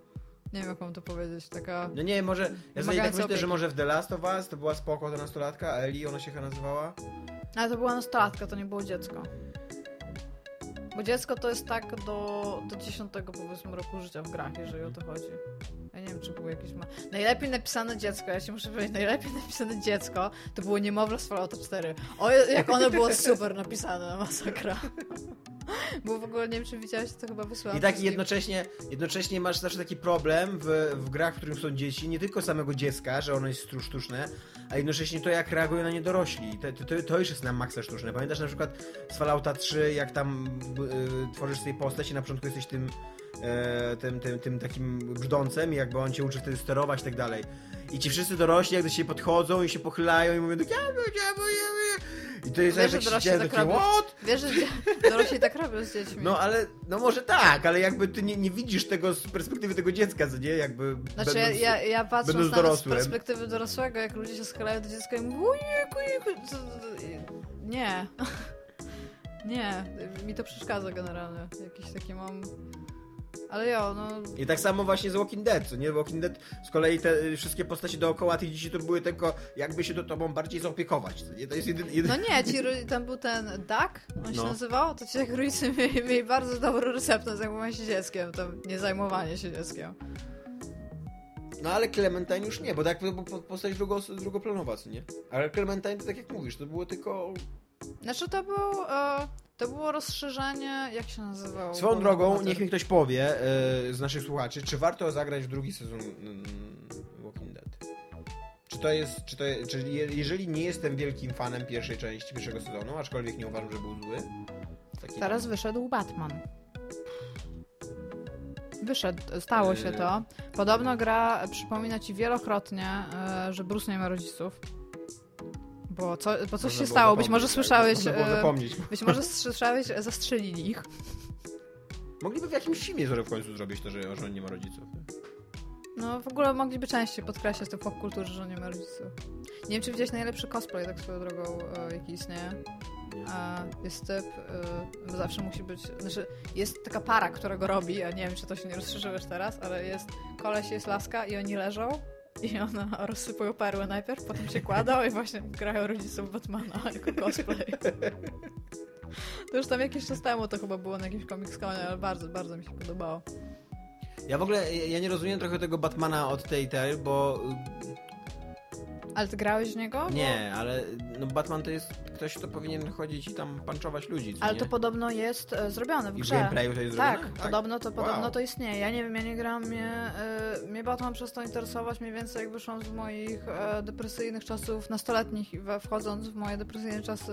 Nie wiem, jak mam to powiedzieć, taka... No nie, może. Ja sobie tak myślę, że może w The Last of Us to była spoko ta nastolatka, Ellie ona się chyba nazywała. Ale to była nastolatka, to nie było dziecko. Bo dziecko to jest tak do, do 10 powiedzmy roku życia w grach, jeżeli o to chodzi. Ja nie wiem, czy było jakieś... Ma... Najlepiej napisane dziecko, ja ci muszę powiedzieć, najlepiej napisane dziecko to było niemowlę z Fallouta 4. O, jak ono było super napisane, masakra. <laughs> Bo w ogóle nie wiem, czy widziałeś, to chyba wysłałam I tak jednocześnie, jednocześnie masz zawsze taki problem w, w grach, w których są dzieci, nie tylko samego dziecka, że ono jest sztuczne, a jednocześnie to, jak reagują na nie dorośli. To, to, to już jest na maksa sztuczne. Pamiętasz na przykład z Fallouta 3, jak tam y, tworzysz sobie postać i na początku jesteś tym, tym, tym, tym takim brzdącem i jakby on cię uczy wtedy sterować i tak dalej. I ci wszyscy dorośli, jak do siebie podchodzą i się pochylają i mówią tak. I to jest Wiesz, jak że dorośli tak robią. what? Wiesz, że <laughs> dorośli tak robią z dziećmi. No ale, no może tak, ale jakby ty nie, nie widzisz tego z perspektywy tego dziecka, co nie? Jakby Znaczy, będąc, ja, ja patrząc będąc na to z perspektywy dorosłego, jak ludzie się schylają do dziecka i mówią ojejku, nie. <laughs> nie, mi to przeszkadza generalnie. Jakiś taki mam... Ale jo, no... I tak samo właśnie z Walking Dead, co nie? Walking Dead z kolei te y, wszystkie postacie dookoła tych dzieci to były tylko jakby się do tobą bardziej zaopiekować, nie? To jest jedyny... jedyny... No nie, ci, tam był ten Duck, on się No. nazywał, to ci jak rodzice mieli, mieli bardzo dobrą receptę zajmowanie się dzieckiem, to nie zajmowanie się dzieckiem. No ale Clementine już nie, bo tak postać drugo, drugoplanowa, co nie? Ale Clementine, to tak jak mówisz, to było tylko... Znaczy to był... E, To było rozszerzenie, jak się nazywało? Swoją drogą, niech mi ktoś powie yy, z naszych słuchaczy, czy warto zagrać w drugi sezon mm, Walking Dead? Czy to jest, czy to jest, czy je, jeżeli nie jestem wielkim fanem pierwszej części, pierwszego sezonu, aczkolwiek nie uważam, że był zły. Teraz tam- wyszedł Batman. Wyszedł, stało się to. Podobno gra przypomina ci wielokrotnie, e, że Bruce nie ma rodziców. Bo, co, bo coś się stało, być może słyszałeś. Tak, e. Być może słyszałeś, zastrzelili ich. Mogliby w jakimś filmie w końcu zrobić to, że, że on nie ma rodziców. No w ogóle mogliby częściej podkreślać to w popkulturze, że nie ma rodziców. Nie wiem, czy widziałeś najlepszy cosplay, tak swoją drogą, e, jaki istnieje. A jest typ, y, zawsze musi być, znaczy jest taka para, która go robi, ja nie wiem, czy to się nie rozszerzyłeś teraz, ale jest koleś, jest laska i oni leżą i ona rozsypują perły najpierw, potem się kładą i właśnie grają rodziców Batmana jako cosplay. To już tam jakiś czas temu to chyba było na jakimś Comic-Conie, ale bardzo, bardzo mi się podobało. Ja w ogóle, ja nie rozumiem trochę tego Batmana od tej tej, bo Ale ty grałeś w niego? nie, ale no Batman to jest ktoś, kto powinien chodzić i tam panczować ludzi, Ale nie? to podobno jest e, zrobione w I grze. gameplayu to jest Tak, zrobione? podobno to, podobno Wow. to istnieje. Ja nie wiem, ja nie gram, mnie, y, mnie Batman przestał interesować mniej więcej jak wyszłam z moich e, depresyjnych czasów nastoletnich, i wchodząc w moje depresyjne czasy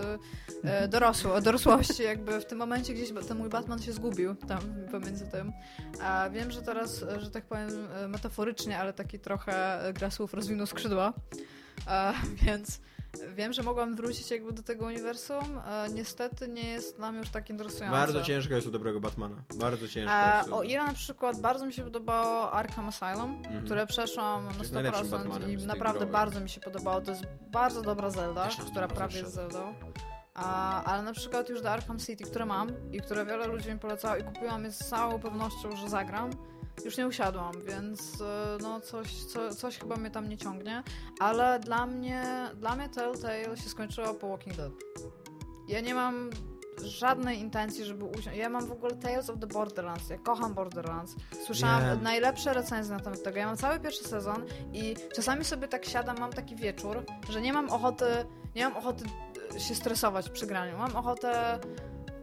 e, <laughs> dorosłe, dorosłości, jakby w tym momencie gdzieś ten mój Batman się zgubił tam pomiędzy tym. A wiem, że teraz, e, że tak powiem e, metaforycznie, ale taki trochę e, gra słów rozwinął skrzydła, e, <laughs> więc Wiem, że mogłam wrócić jakby do tego uniwersum. E, niestety nie jest nam już tak interesujące. Bardzo ciężko jest u dobrego Batmana. Bardzo ciężko A, jest. o ile na przykład bardzo mi się podobało Arkham Asylum, Mhm. które przeszłam na najlepszym 100% Batmanem z i naprawdę bardzo mi się podobało. To jest bardzo dobra Zelda, która 100% prawie jest. Zeldą. A, ale na przykład już do Arkham City, które mam i które wiele ludzi mi polecało i kupiłam je z całą pewnością, że zagram, już nie usiadłam, więc e, no coś, co, coś chyba mnie tam nie ciągnie, ale dla mnie, dla mnie Telltale się skończyło po Walking Dead. Ja nie mam żadnej intencji, żeby usiąść. Ja mam w ogóle Tales of the Borderlands. Ja kocham Borderlands. Słyszałam Wiem. najlepsze recenzje na temat tego. Ja mam cały pierwszy sezon i czasami sobie tak siadam, mam taki wieczór, że nie mam ochoty, nie mam ochoty e, się stresować przy graniu. Mam ochotę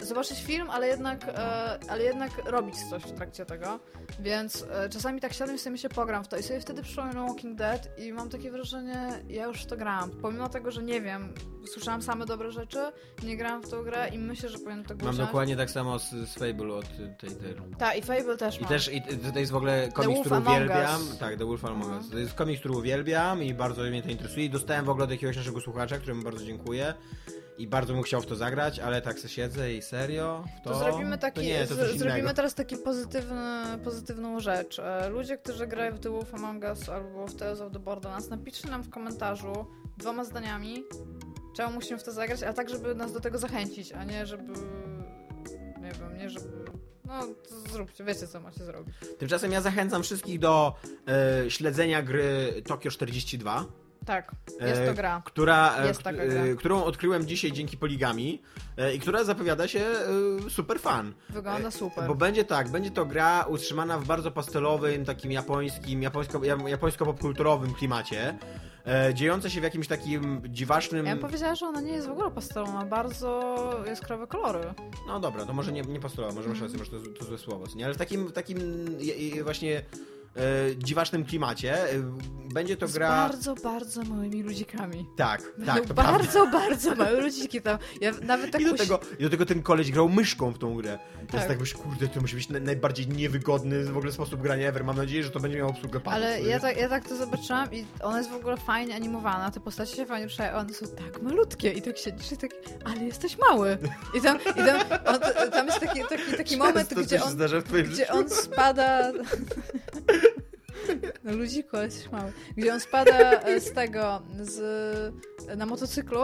zobaczyć film, ale jednak, e, ale jednak robić coś w trakcie tego. Więc e, czasami tak siadam i sobie się pogram w to i sobie wtedy przypominam Walking Dead i mam takie wrażenie, ja już to grałam. Pomimo tego, że nie wiem, słyszałam same dobre rzeczy, nie grałam w tą grę i myślę, że powinien to Mam dokładnie tak samo z, z Fable od tej tej. Tak, i Fable też I mam. też i to jest w ogóle komiks, który Among uwielbiam. Us. Tak, The Wolf Among Mhm. Us. To jest komiks, który uwielbiam i bardzo mnie to interesuje. I dostałem w ogóle od jakiegoś naszego słuchacza, któremu bardzo dziękuję. I bardzo bym chciał w to zagrać, ale tak se siedzę i serio to. To zrobimy taki, to nie, to zrobimy teraz pozytywny, pozytywną rzecz. E, Ludzie, którzy grają w The Wolf Among Us albo w Tales of the Borderlands, napiszcie nam w komentarzu dwoma zdaniami, czemu musimy w to zagrać, a tak, żeby nas do tego zachęcić, a nie żeby... Nie wiem, nie żeby... No, to zróbcie, wiecie co macie zrobić. Tymczasem ja zachęcam wszystkich do e, śledzenia gry Tokio 42. Tak, jest E, to gra. Która, e, Jest e, gra. którą odkryłem dzisiaj dzięki Poligami i która zapowiada się super fan. Wygląda super. Bo będzie tak, będzie to gra utrzymana w bardzo pastelowym, takim japońskim, japońsko, ja- japońsko-popkulturowym klimacie, e, dziejące się w jakimś takim dziwacznym... Ja bym powiedziała, że ona nie jest w ogóle pastelowa, ma bardzo jaskrawe kolory. No dobra, to może nie, nie pastelowa, może masz rację, może to, to złe słowo, nie? Ale w takim, takim właśnie e, dziwacznym klimacie e, będzie to Z gra... bardzo, bardzo małymi ludzikami. Tak, tak, to no, prawda. bardzo, bardzo małe ludziki tam. Ja nawet tak I do, usi- tego, I do tego ten koleś grał myszką w tą grę. To jest Tak. tak, myślę, kurde, to musi być na- najbardziej niewygodny w ogóle sposób grania ever. Mam nadzieję, że to będzie miało obsługę padów. Ale ja tak, ja tak to zobaczyłam i ona jest w ogóle fajnie animowana, te postacie się fajnie ruszają, one są tak malutkie i tak siedzisz i tak, ale jesteś mały. I tam, i tam, on, tam jest taki, taki, taki moment, gdzie on, gdzie on spada... <laughs> No ludziku, ale jesteś mały. Gdzie on spada e, z tego, z, na motocyklu,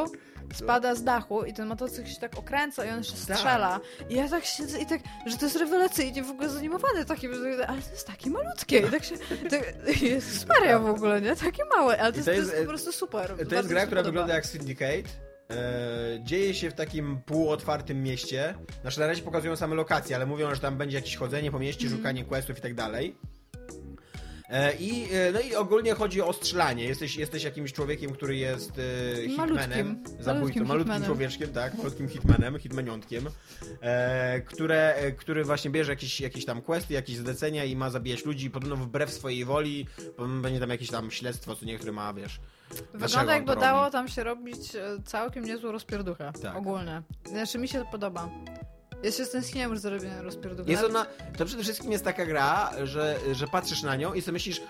spada z dachu i ten motocykl się tak okręca i on jeszcze Tak. strzela. I ja tak siedzę i tak, że to jest rewelacyjnie w ogóle zanimowane takie, ale to jest takie malutkie i tak się, tak, Jezus Maria w ogóle, nie? Takie małe, ale to, I jest, to to jest, e, po prostu super. To jest gra, która wygląda jak Syndicate. E, dzieje się w takim półotwartym mieście. Znaczy na razie pokazują same lokacje, ale mówią, że tam będzie jakieś chodzenie po mieście, Mhm. szukanie questów i tak dalej. E, I, e, no i ogólnie chodzi o strzelanie. Jesteś, jesteś jakimś człowiekiem, który jest e, hitmanem, zabójcą, Malutkim człowieczkiem, tak, malutkim hitmanem, hitmaniątkiem, które, który właśnie bierze jakieś, jakieś tam questy, jakieś zlecenia i ma zabijać ludzi podobno wbrew swojej woli, będzie tam jakieś tam śledztwo, co niektóre ma, wiesz. Wygląda jakby dało tam się robić całkiem niezłą rozpierduchę. Tak. Ogólnie. Znaczy mi się to podoba. Ja się stęskniłem już za robieniem rozpierduchy. Jest ona, to przede wszystkim jest taka gra, że, że patrzysz na nią i sobie myślisz,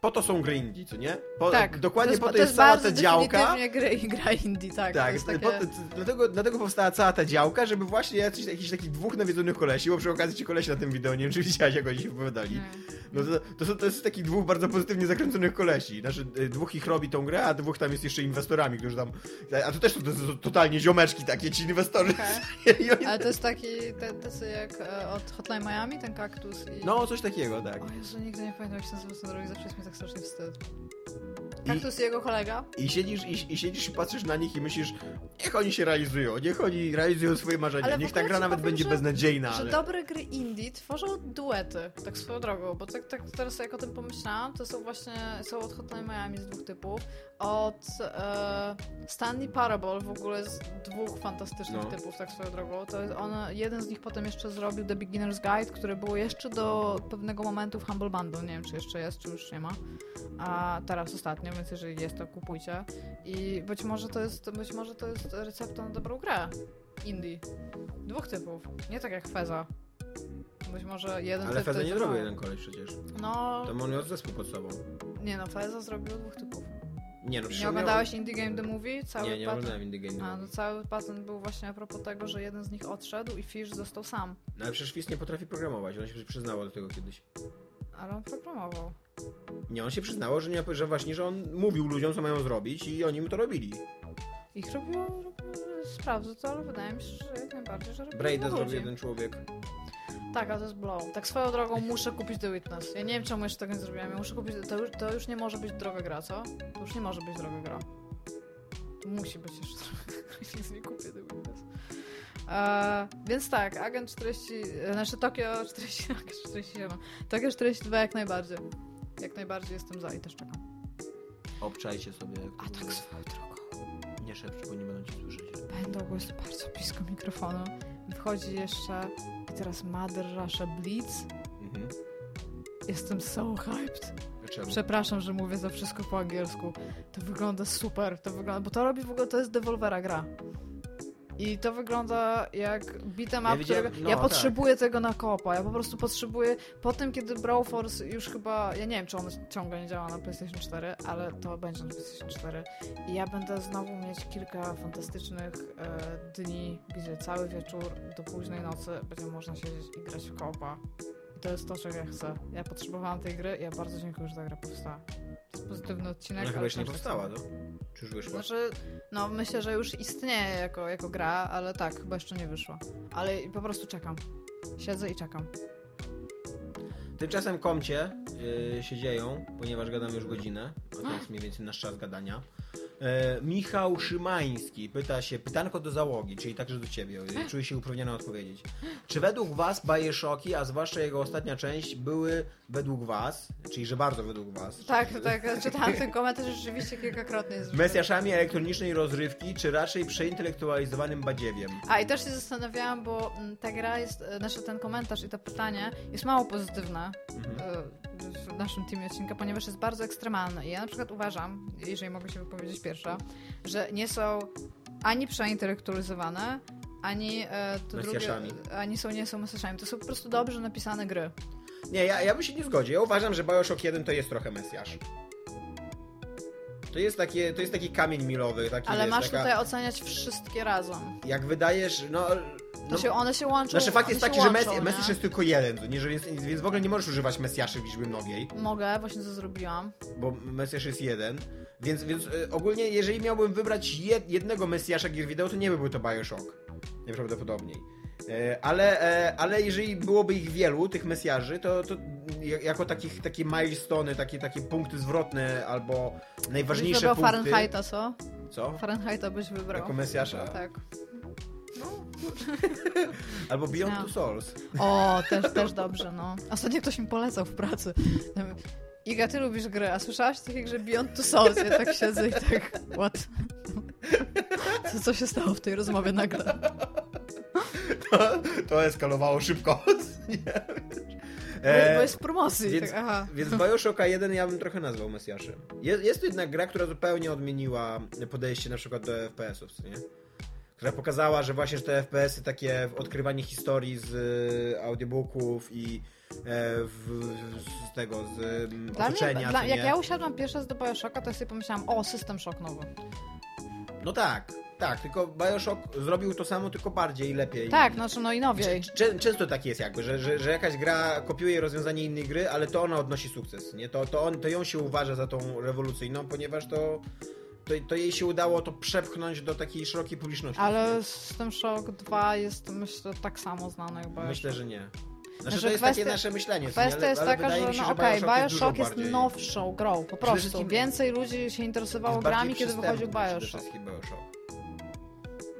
po to są gry indie, co nie? Po, Tak. Dokładnie jest, po to jest cała bardzo ta działka. definitywnie Gra, gra indie, tak. to Tak, jest po, takie... dlatego, dlatego powstała cała ta działka, żeby właśnie jakiś, jakichś takich dwóch nawiedzonych kolesi, bo przy okazji ci kolesi na tym wideo, nie wiem czy widziałeś jak oni się wypowiadali. No to, to, są, to jest takich dwóch bardzo pozytywnie zakręconych kolesi. Znaczy, y, dwóch ich robi tą grę, a dwóch tam jest jeszcze inwestorami, którzy tam... A to też to są totalnie ziomeczki takie, ci inwestorzy. <laughs> I oni... Ale to jest taki, tacy jak e, od Hotline Miami, ten kaktus i... No, coś takiego, tak. O Jezu, nigdy nie pamiętam jak się nazywa zawsze jest mi tak strasznie wstyd. Kaktus i jego kolega? I siedzisz, i, i siedzisz i patrzysz na nich i myślisz, niech oni się realizują, niech oni realizują swoje marzenia, Ale niech ta gra nawet powiem, będzie że- beznadziejna, Że ale... dobre gry indie tworzą duety, tak swoją drogą, bo tak, tak teraz jak o tym pomyślałam, to są właśnie, są od Hotline Miami z dwóch typów, od e, Stanley Parable w ogóle z dwóch fantastycznych No. typów, tak swoją drogą. To jest on, jeden z nich potem jeszcze zrobił The Beginner's Guide, który był jeszcze do pewnego momentu w Humble Bundle, nie wiem czy jeszcze jest, czy już nie ma, a teraz ostatnio, więc jeżeli jest to kupujcie i być może to jest, być może to jest recepta na dobrą grę indie. Dwóch typów. Nie tak jak Feza. Być może jeden Ale typ Feza nie zrobił jeden koleś przecież. No, To on miał zespół pod sobą. nie no, Feza zrobił dwóch typów. Nie no, Nie on miał- oglądałeś Indie Game The Movie? Cały Nie, nie patent- oglądałem Indie Game. A, No. cały patent był właśnie a propos tego, że jeden z nich odszedł i Fish został sam. no ale przecież Fizz nie potrafi programować, on się przyznało do tego kiedyś. Ale on programował. Nie, on się przyznało, że, nie, że właśnie, że on mówił ludziom, co mają zrobić i oni mu to robili. Ich robiło, sprawdzę to, ale wydaje mi się, że jak najbardziej, że ludzi. zrobił jeden człowiek. Tak, ale to jest blow. Tak swoją drogą muszę kupić The Witness. Ja nie wiem, czemu jeszcze tego nie zrobiłam. Ja muszę kupić... To już, to już nie może być droga gra, co? To już nie może być droga gra. To musi być jeszcze <laughs> droga gra. Nic nie kupię The Witness. E, więc tak, Agent 40... e, Znaczy Tokio 40... Agent 47. Tokio 42 jak najbardziej. Jak najbardziej jestem za i też czekam. Obczajcie sobie. A tak było. swoją drogą. Nie szepcz, bo nie będą cię słyszeć. Będą, bo jest bardzo blisko mikrofonu. Wchodzi jeszcze... I teraz Mother Russia Blitz. Mhm. Jestem so hyped. Czemu? Przepraszam, że mówię za wszystko po angielsku. To wygląda super, to wygląda, bo to robi w ogóle, to jest Devolvera gra. I to wygląda jak beat'em Ja up, widziałem- którego... no, ja tak. potrzebuję tego na kopa, ja po prostu potrzebuję... Po tym, kiedy Brawl Force już chyba... Ja nie wiem, czy on ciągle nie działa na PlayStation 4, ale to będzie na PlayStation 4. I ja będę znowu mieć kilka fantastycznych e, dni, gdzie cały wieczór do późnej nocy będzie można siedzieć i grać w kopa. I to jest to, czego ja chcę. Ja potrzebowałam tej gry i ja bardzo dziękuję, że ta gra powstała. Pozytywny odcinek. Ona chyba jeszcze nie też powstała, to? Czy już wyszła? Znaczy, no myślę, że już istnieje jako, jako gra, ale tak, chyba jeszcze nie wyszła. Ale po prostu czekam. Siedzę i czekam. Tymczasem komcie yy, się dzieją, ponieważ gadamy już godzinę, a to jest mniej więcej nasz czas gadania. E, Michał Szymański pyta się, pytanko do załogi, czyli także do ciebie, czuję się uprawniony odpowiedzieć. Czy według was Bioshocki, a zwłaszcza jego ostatnia część, były według was, czyli że bardzo według was, Tak, tak, czytałam ten komentarz rzeczywiście kilkakrotnie. Mesjaszami elektronicznej rozrywki, czy raczej przeintelektualizowanym badziewiem? A i też się zastanawiałam, bo mm, ta gra jest, e, znaczy ten komentarz i to pytanie jest mało pozytywne Mhm. W naszym teamie odcinka, ponieważ jest bardzo ekstremalne. I ja na przykład uważam, jeżeli mogę się wypowiedzieć pierwsza, że nie są ani przeintelektualizowane, ani e, to drugie, ani są, nie są mesjaszami. To są po prostu dobrze napisane gry. Nie, ja, ja bym się nie zgodził. Ja uważam, że Bioshock 1 to jest trochę mesjasz. To jest, takie, to jest taki kamień milowy. Taki, Ale wiesz, masz taka, tutaj oceniać wszystkie razem. Jak wydajesz, no... No się, one się łączą. znaczy fakt jest taki, że łączą, mes, mesjasz jest tylko jeden, nie, że więc, więc w ogóle nie możesz używać mesjaszy w liczbie mnogiej, Mogę, właśnie to zrobiłam. bo mesjasz jest jeden. Więc, więc e, ogólnie, jeżeli miałbym wybrać jed, jednego mesjasza gier wideo, to nie byłby to Bioshock. Najprawdopodobniej. E, Ale, e, ale jeżeli byłoby ich wielu, tych mesjarzy, to, to ja- jako takich, takie milestone, takie, takie punkty zwrotne albo Byś najważniejsze wybrał punkty... Fahrenheita, co? Co? Fahrenheita byś wybrał. Jako mesjasza? Tak. <laughs> Albo Beyond. Two Souls. O, też, też dobrze, no. Ostatnio ktoś mi polecał w pracy. Iga, ty lubisz gry, a słyszałaś o takiej grze Beyond Two Souls? Ja tak siedzę i tak, what? Co, co się stało w tej rozmowie nagle? To, to eskalowało szybko. <laughs> Nie, E, bo jest w promocji. Więc, tak, aha. więc Bioshocka 1 ja bym trochę nazwał Mesjaszem. Jest, jest to jednak gra, która zupełnie odmieniła podejście na przykład do FPS-ów, nie? Która pokazała, że właśnie że te FPS-y, takie odkrywanie historii z e, audiobooków i e, w, z tego, z mm, Dla otoczenia, mnie, dla, jak nie? ja usiadłam pierwszy raz do Bioshocka, to sobie pomyślałam, o, System Shock nowy. No tak, tak, tylko Bioshock zrobił to samo, tylko bardziej i lepiej. Tak, znaczy no i nowiej. Czę- czę- Często tak jest jakby, że, że, że jakaś gra kopiuje rozwiązanie innej gry, ale to ona odnosi sukces, nie? To, to, on, to ją się uważa za tą rewolucyjną, ponieważ to, to, to jej się udało to przepchnąć do takiej szerokiej publiczności. Ale System Shock 2 jest, myślę, tak samo znany jak Bioshock. Myślę, że nie. Znaczy, Że to jest kwestia- takie nasze myślenie. Kwestia Ale- jest ale taka, że no okej, Bioshock Bioshock jest, bardziej- nowszą grą, po prostu. Więcej ludzi się interesowało jest grami, kiedy wychodził Bioshock. Bioshock.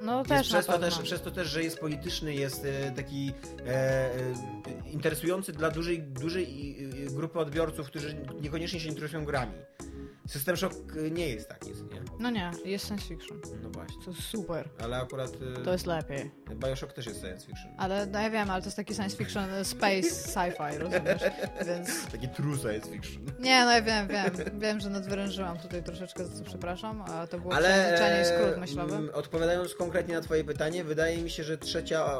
No Jest też przez, to też, przez to też, że jest polityczny, jest e, taki e, e, interesujący dla dużej, dużej e, grupy odbiorców, którzy niekoniecznie się interesują grami. System Shock e, nie jest taki, nie? No nie, jest science fiction. No właśnie. To jest super. Ale akurat e, To jest lepiej. Bioshock też jest science fiction. Ale no ja wiem, ale to jest taki science fiction, e, space, sci-fi, rozumiesz? <laughs> Więc... Taki true science fiction. Nie, no ja wiem, wiem. Wiem, że nadwyrężyłam tutaj troszeczkę, za co przepraszam, a to było Ale i skrót e, myślowy. odpowiadając konkretnie na twoje pytanie, wydaje mi się, że trzecia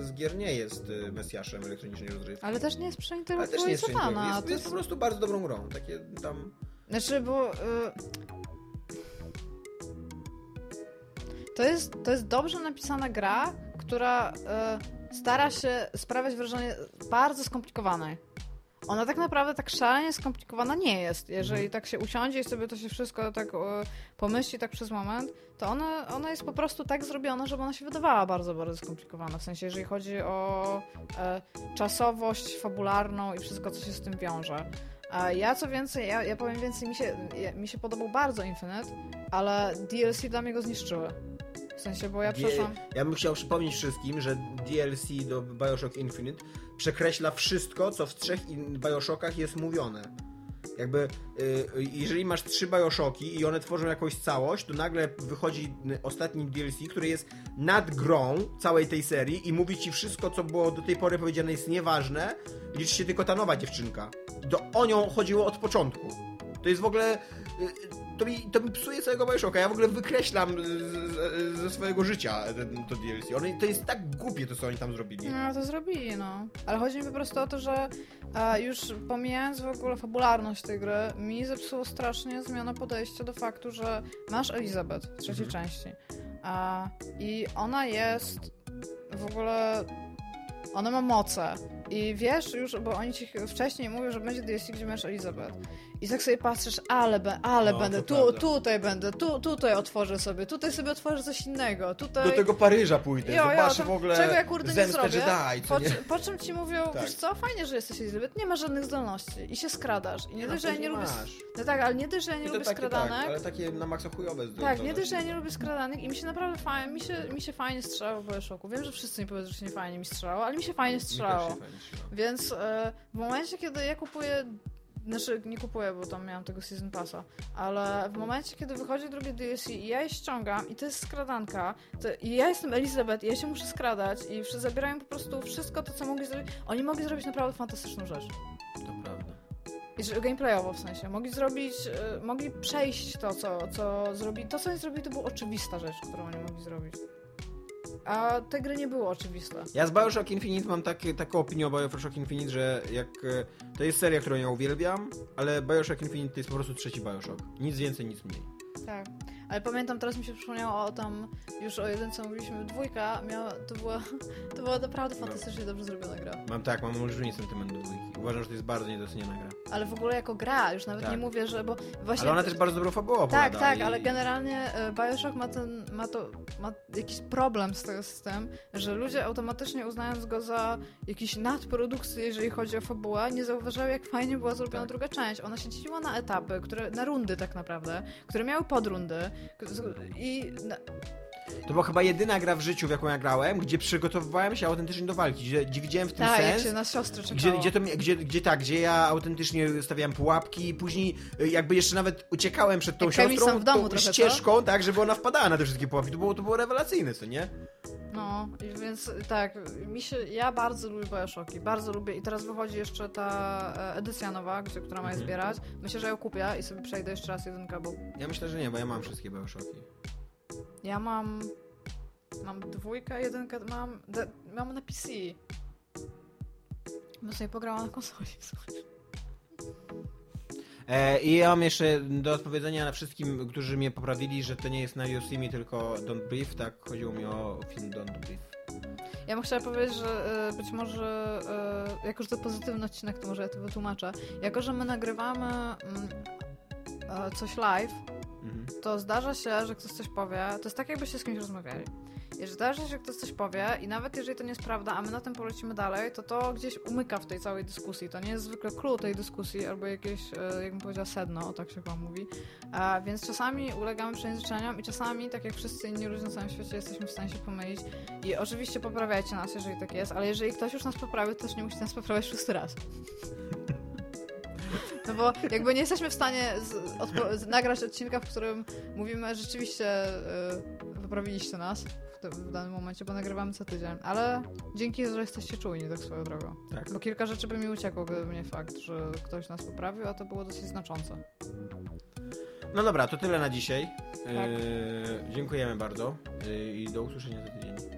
z gier nie jest mesjaszem elektronicznej rozrywki. Ale też nie jest Ale przeintelektualna też nie jest, jest, to jest po prostu bardzo dobrą grą. Takie tam... Znaczy, bo... Y... To, jest, to jest dobrze napisana gra, która y, stara się sprawiać wrażenie bardzo skomplikowanej. Ona tak naprawdę tak szalenie skomplikowana nie jest. Jeżeli Mhm. tak się usiądzie i sobie to się wszystko tak y, pomyśli tak przez moment, to ona, ona jest po prostu tak zrobiona, żeby ona się wydawała bardzo, bardzo skomplikowana. W sensie, jeżeli chodzi o e, czasowość fabularną i wszystko, co się z tym wiąże. A ja co więcej, ja, ja powiem więcej, mi się, ja, mi się podobał bardzo Infinite, ale DLC dla mnie go zniszczyły. W sensie, bo ja przeszłam... Ja bym chciał przypomnieć wszystkim, że DLC do Bioshock Infinite przekreśla wszystko, co w trzech in- Bioshockach jest mówione. Jakby, y, jeżeli masz trzy Bioshocki i one tworzą jakąś całość, to nagle wychodzi y, ostatni DLC, który jest nad grą całej tej serii i mówi ci wszystko, co było do tej pory powiedziane jest nieważne, liczy się tylko ta nowa dziewczynka. To o nią chodziło od początku. To jest w ogóle... To mi, to mi psuje całego Bioshocka. Ja w ogóle wykreślam ze swojego życia ten, to DLC. One, to jest tak głupie to, co oni tam zrobili. No, to zrobili, no. Ale chodzi mi po prostu o to, że już pomijając w ogóle fabularność tej gry, mi zepsuło strasznie zmiana podejścia do faktu, że masz Elizabeth w trzeciej Mhm. części. A, I ona jest w ogóle... Ona ma moce. I wiesz już, bo oni ci wcześniej mówią, że będzie DLC, gdzie masz Elizabeth. I tak sobie patrzysz, ale, be, ale No, będę, tu, prawda. tutaj będę, tu, tutaj otworzę sobie, tutaj sobie otworzę coś innego, tutaj... Do tego Paryża pójdę, Jo, zobaczę w ogóle czego ja kurde nie zrobię? Jedi, Po, nie? po czym ci mówią, Tak. wiesz co, fajnie, że jesteś Elizabeth, nie masz żadnych zdolności i się skradasz. I nie No, dość, że ja nie lubię... No tak, ale nie dość, że ja nie lubię takie, skradanek. tak, ale takie na maksa chujowe Tak, nie dość, że ja nie lubię skradanek i mi się naprawdę fajnie, mi się, mi się fajnie strzelało w Bioshocku. Wiem, że wszyscy mi powiedzą, że się nie fajnie mi strzelało, ale mi się fajnie strzelało. Więc e, w momencie, kiedy ja kupuję. Znaczy, nie kupuję, bo tam miałam tego Season Passa, ale w momencie, kiedy wychodzi drugie DLC i ja je ściągam i to jest skradanka, to i ja jestem Elizabeth i ja się muszę skradać i zabierają po prostu wszystko to, co mogli zrobić. Oni mogli zrobić naprawdę fantastyczną rzecz. To prawda. I gameplayowo w sensie. Mogli zrobić, e, mogli przejść to, co, co zrobili. To, co oni zrobili, to była oczywista rzecz, którą oni mogli zrobić. A te gry nie były oczywiste. Ja z Bioshock Infinite mam takie, taką opinię o Bioshock Infinite, że jak e, to jest seria, którą ja uwielbiam, ale Bioshock Infinite to jest po prostu trzeci Bioshock. Nic więcej, nic mniej. Tak. Ale pamiętam, teraz mi się przypomniało o tam, już o jedynce mówiliśmy, dwójka miała, to była, <laughs> to była naprawdę No. fantastycznie dobrze zrobiona gra. Mam tak, mam olbrzymi sentyment do dwójki. Uważam, że to jest bardzo niedoceniana gra. Ale w ogóle jako gra, już nawet Tak. nie mówię, że, bo właśnie... Ale ona też bardzo dobrą fabułę Tak, opowiada tak, i- ale generalnie e, Bioshock ma ten, ma to, ma jakiś problem z, tego, z tym, że ludzie automatycznie uznając go za jakiś nadprodukcję, jeżeli chodzi o fabułę, nie zauważają jak fajnie była zrobiona Tak. druga część. Ona się dzieliła na etapy, które, na rundy tak naprawdę, które miały podrundy i na, To była chyba jedyna gra w życiu, w jaką ja grałem, gdzie przygotowywałem się autentycznie do walki, gdzie, gdzie widziałem w tym Tak, jak sens. się na siostrę czekało. Gdzie, gdzie, to, gdzie, gdzie tak, gdzie ja autentycznie stawiałem pułapki i później y, jakby jeszcze nawet uciekałem przed tą Jak siostrą w domu tą ścieżką, tak, żeby ona wpadała na te wszystkie pułapki. To było, to było rewelacyjne, co nie? No, więc tak, mi się, ja bardzo lubię Bioshocki, bardzo lubię i teraz wychodzi jeszcze ta e, edycja nowa, gdzie, która ma je Mhm. zbierać. Myślę, że ją kupię i sobie przejdę jeszcze raz jedynkę, bo Ja myślę, że nie, bo ja mam wszystkie Bioshocki. Ja mam, mam dwójkę, jedynkę, mam, de, mam na PC. Bym sobie pograła na konsoli. <laughs> w sumie. E, I ja mam jeszcze do odpowiedzenia na wszystkim, którzy mnie poprawili, że to nie jest na Yosemite, tylko Don't Breathe, tak? Chodziło mi o film Don't Breathe. Ja bym chciała powiedzieć, że e, być może, e, jako że to pozytywny odcinek, to może ja to wytłumaczę. Jako, że my nagrywamy mm, e, coś live, Mhm. to zdarza się, że ktoś coś powie. To jest tak, jakbyście z kimś rozmawiali. Jeżeli zdarza się, że ktoś coś powie i nawet jeżeli to nie jest prawda, a my na tym polecimy dalej, to to gdzieś umyka w tej całej dyskusji. To nie jest zwykle clue tej dyskusji albo jakieś, e, jakbym powiedziała, sedno, o tak się chyba mówi. A, więc czasami ulegamy przejęzyczeniom i czasami, tak jak wszyscy inni ludzie na całym świecie, jesteśmy w stanie się pomylić. I oczywiście poprawiajcie nas, jeżeli tak jest, ale jeżeli ktoś już nas poprawił, to też nie musi nas poprawiać szósty raz. <laughs> No bo jakby nie jesteśmy w stanie z, odpo- z, nagrać odcinka, w którym mówimy rzeczywiście y, wyprawiliście nas w, te, w danym momencie, bo nagrywamy co tydzień. Ale dzięki, że jesteście czujni tak swoją drogą. Tak. Bo kilka rzeczy by mi uciekło, gdyby nie fakt, że ktoś nas poprawił, a to było dosyć znaczące. No dobra, to tyle na dzisiaj. Tak. E, dziękujemy bardzo e, i do usłyszenia za tydzień.